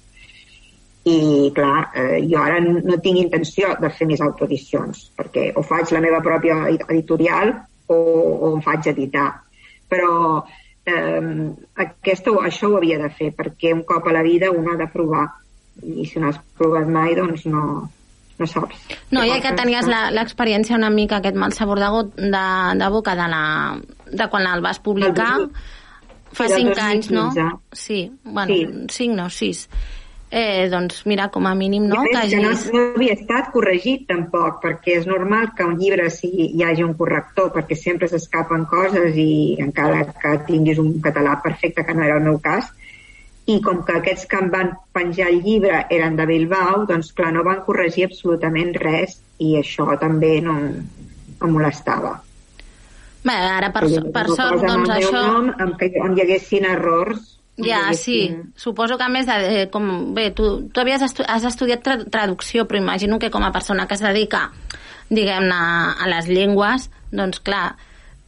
[SPEAKER 9] I, clar, eh, jo ara no tinc intenció de fer més autoedicions, perquè o faig la meva pròpia editorial o, o em faig editar. Però eh, aquesta, això ho havia de fer, perquè un cop a la vida un ha de provar. I si no has provat mai, doncs no, no saps.
[SPEAKER 6] No, ja que tenies l'experiència una mica, aquest mal sabor de, got, de, de boca de, la, de quan el vas publicar,
[SPEAKER 9] Del
[SPEAKER 6] fa cinc anys, no?
[SPEAKER 9] 2015.
[SPEAKER 6] Sí, bueno,
[SPEAKER 9] Sí.
[SPEAKER 6] cinc no, sis. Eh, doncs mira, com a mínim, no?
[SPEAKER 9] I
[SPEAKER 6] que
[SPEAKER 9] que no, no havia estat corregit tampoc, perquè és normal que un llibre sigui, hi hagi un corrector, perquè sempre s'escapen coses i encara que tinguis un català perfecte, que no era el meu cas, i com que aquests que em van penjar el llibre eren de Bilbao, doncs clar, no van corregir absolutament res i això també no em molestava.
[SPEAKER 6] Bé, ara, per,
[SPEAKER 9] dir,
[SPEAKER 6] per sort, doncs això...
[SPEAKER 9] Nom, en què on hi haguessin errors.
[SPEAKER 6] Ja,
[SPEAKER 9] haguessin-
[SPEAKER 6] sí. Suposo que a més, de, eh, com, bé, tu, tu havies estu has estudiat tra traducció, però imagino que com a persona que es dedica, diguem-ne, a les llengües, doncs clar,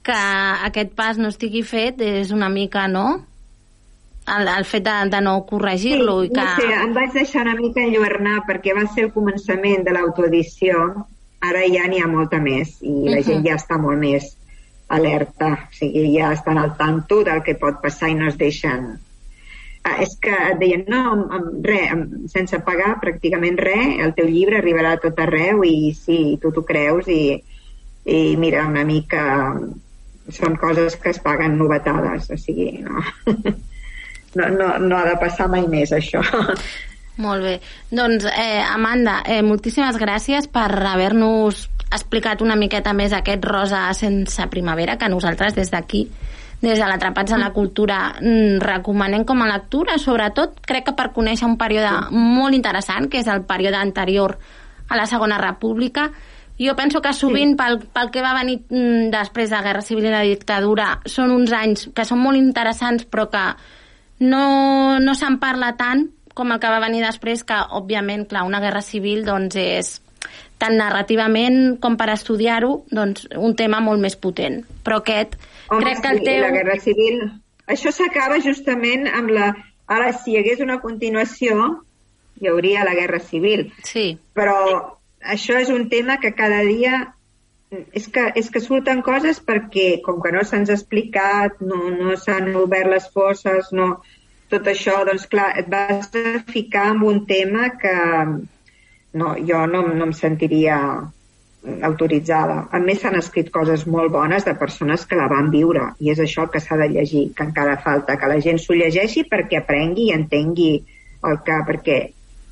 [SPEAKER 6] que aquest pas no estigui fet és una mica, no?, el, el fet de, de no corregir-lo i que...
[SPEAKER 9] No sé, em vaig deixar una mica enlluernar perquè va ser el començament de l'autoedició. Ara ja n'hi ha molta més i la
[SPEAKER 6] Mhm.
[SPEAKER 9] gent ja està molt més alerta. O sigui, ja estan al tanto del que pot passar i no es deixen... Ah, és que et deien, no, amb, amb res, amb, sense pagar pràcticament res, el teu llibre arribarà a tot arreu i sí, tu t'ho creus i, i mira, una mica són coses que es paguen novetades, o sigui, no, no, no, no ha de passar mai més això.
[SPEAKER 6] Molt bé. Doncs, eh, Amanda, eh, moltíssimes gràcies per haver-nos explicat una miqueta més aquest rosa sense primavera que nosaltres des d'aquí des de l'Atrapats en la Cultura mm, recomanem com a lectura, sobretot crec que per conèixer un període molt interessant, que és el període anterior a la Segona República. Jo penso que sovint pel, pel que va venir mm, després de la Guerra Civil i la dictadura són uns anys que són molt interessants però que no, no se'n parla tant com el que va venir després, que, òbviament, clar, una guerra civil doncs, és tant narrativament com per estudiar-ho, doncs, un tema molt més potent. Però aquest,
[SPEAKER 9] Home,
[SPEAKER 6] crec que el
[SPEAKER 9] sí,
[SPEAKER 6] teu...
[SPEAKER 9] la Guerra Civil... Això s'acaba justament amb la, Ara, si hi hagués una continuació, hi hauria la Guerra Civil.
[SPEAKER 6] Sí.
[SPEAKER 9] Però això és un tema que cada dia és que, és que surten coses perquè, com que no se'ns ha explicat, no, no s'han obert les fosses, no, tot això, doncs clar, et vas a ficar en un tema que no, jo no, no em sentiria autoritzada. A més, s'han escrit coses molt bones de persones que la van viure i és això que s'ha de llegir, que encara falta, que la gent s'ho llegeixi perquè aprengui i entengui el que... perquè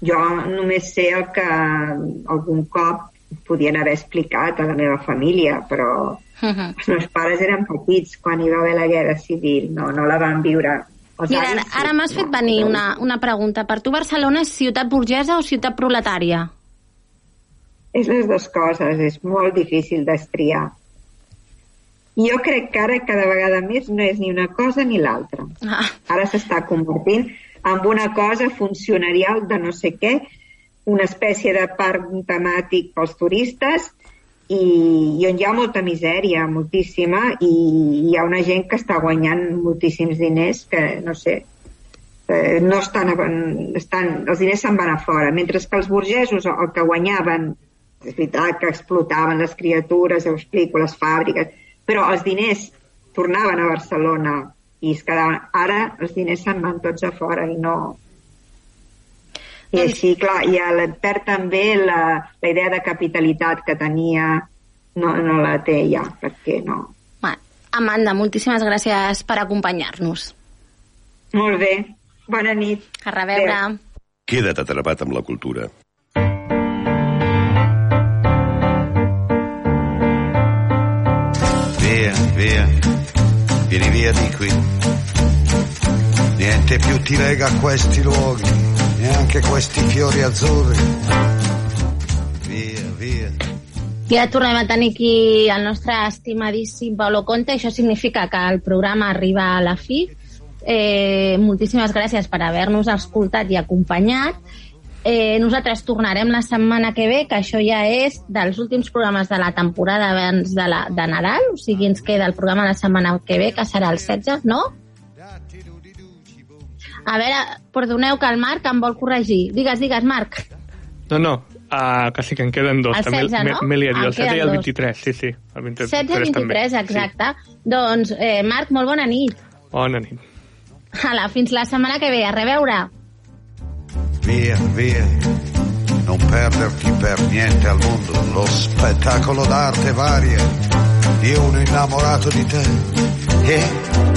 [SPEAKER 9] jo només sé el que algun cop podien haver explicat a la meva família, però
[SPEAKER 6] Uh -huh.
[SPEAKER 9] els meus pares eren petits quan hi va haver la guerra civil, no, no la van viure. Els
[SPEAKER 6] Mira, ara, ara m'has fet venir una, una pregunta. Per tu Barcelona és ciutat burgesa o ciutat proletària?
[SPEAKER 9] És les dues coses, és molt difícil d'estriar. Jo crec que ara cada vegada més no és ni una cosa ni l'altra.
[SPEAKER 6] Ah,
[SPEAKER 9] Ara s'està convertint en una cosa funcionarial de no sé què, una espècie de parc temàtic pels turistes i, i on hi ha molta misèria, moltíssima, i hi ha una gent que està guanyant moltíssims diners que, no sé, eh, no estan, estan, els diners se'n van a fora, mentre que els burgesos el que guanyaven, és veritat que explotaven les criatures, ja ho explico, les fàbriques, però els diners tornaven a Barcelona i es quedaven... Ara els diners se'n van tots a fora i no... I així, clar, i el, perd també la, la idea de capitalitat que tenia, no, no la té ja, perquè no.
[SPEAKER 6] Amanda, moltíssimes gràcies per acompanyar-nos.
[SPEAKER 9] Molt bé, bona nit.
[SPEAKER 6] A reveure.
[SPEAKER 9] Adéu.
[SPEAKER 4] Queda't atrapat amb la cultura.
[SPEAKER 10] Via, via, vieni via di qui. Niente più ti lega a questi luoghi, neanche questi fiori azzurri. Via, via.
[SPEAKER 6] Ja tornem a tenir aquí el nostre estimadíssim Paulo Conte. Això significa que el programa arriba a la fi. Eh, moltíssimes gràcies per haver-nos escoltat i acompanyat. Eh, nosaltres tornarem la setmana que ve, que això ja és dels últims programes de la temporada abans de, la, de Nadal, o sigui, ens queda el programa la setmana que ve, que serà el 16, no? A veure, perdoneu que el Marc em vol corregir. Digues, digues, Marc.
[SPEAKER 7] No, no, uh, que sí que en queden dos.
[SPEAKER 6] El
[SPEAKER 7] també
[SPEAKER 6] 16, no?
[SPEAKER 7] liat,
[SPEAKER 6] En
[SPEAKER 7] el 7 i el
[SPEAKER 6] dos.
[SPEAKER 7] 23, sí, sí. El 23,
[SPEAKER 6] 16 i 23,
[SPEAKER 7] també.
[SPEAKER 6] exacte. Doncs, eh, Marc, molt bona nit.
[SPEAKER 7] Sí. Bona nit.
[SPEAKER 6] Hala, fins la setmana que ve. A reveure.
[SPEAKER 10] Via, via. Non perderti per niente al mondo lo spettacolo d'arte varia di uno innamorato di te. Yeah.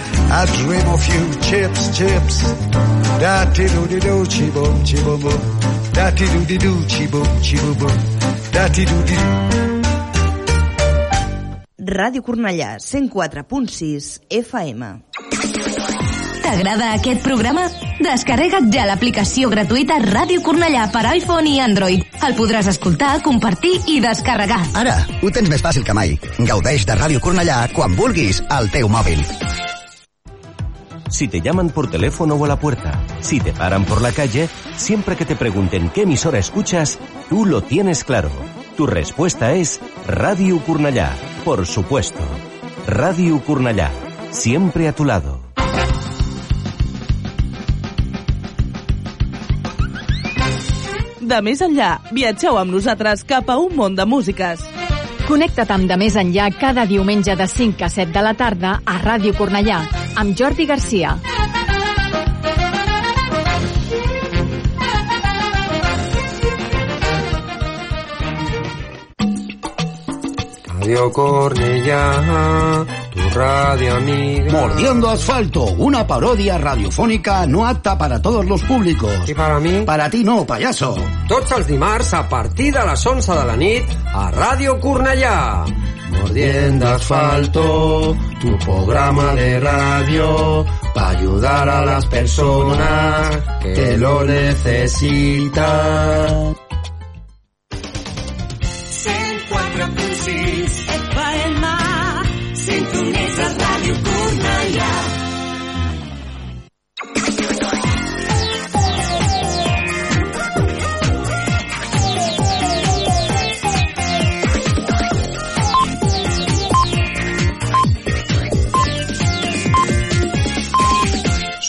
[SPEAKER 10] I dream of you, chips, chips. Da ti do di do, chi boom, chi boom boom. Da ti do di do, chi boom, chi boom boom. Da ti do di do.
[SPEAKER 11] Ràdio Cornellà, 104.6 FM.
[SPEAKER 12] T'agrada aquest programa? Descarrega't ja l'aplicació gratuïta Ràdio Cornellà per iPhone i Android. El podràs escoltar, compartir i descarregar.
[SPEAKER 13] Ara, ho tens més fàcil que mai. Gaudeix de Ràdio Cornellà quan vulguis al teu mòbil.
[SPEAKER 14] Si te llaman por teléfono o a la puerta, si te paran por la calle, siempre que te pregunten qué emisora escuchas, tú lo tienes claro. Tu respuesta es Radio Curnallá, por supuesto. Radio Curnallá, siempre a tu lado.
[SPEAKER 11] De més enllà, viatgeu amb nosaltres cap a un món de músiques.
[SPEAKER 15] Connecta't amb De Més Enllà cada diumenge de 5 a 7 de la tarda a Ràdio Cornellà, amb Jordi Garcia.
[SPEAKER 16] Radio Cornellá, tu radio amiga.
[SPEAKER 17] Mordiendo asfalto, una parodia radiofónica no apta para todos los públicos.
[SPEAKER 16] ¿Y para mí?
[SPEAKER 17] Para ti no, payaso.
[SPEAKER 16] Tots els dimarts a partir de les 11 de la nit a Ràdio Cornellà.
[SPEAKER 17] Mordiendo asfalto, tu programa de radio para ayudar a las personas que lo necesitan.
[SPEAKER 5] 104.6 FM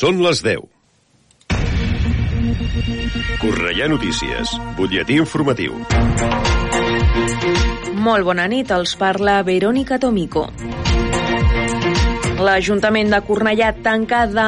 [SPEAKER 4] Són les 10. Correia Notícies, butlletí informatiu.
[SPEAKER 1] Molt bona nit, els parla Verònica Tomico. L'Ajuntament de Cornellà tanca de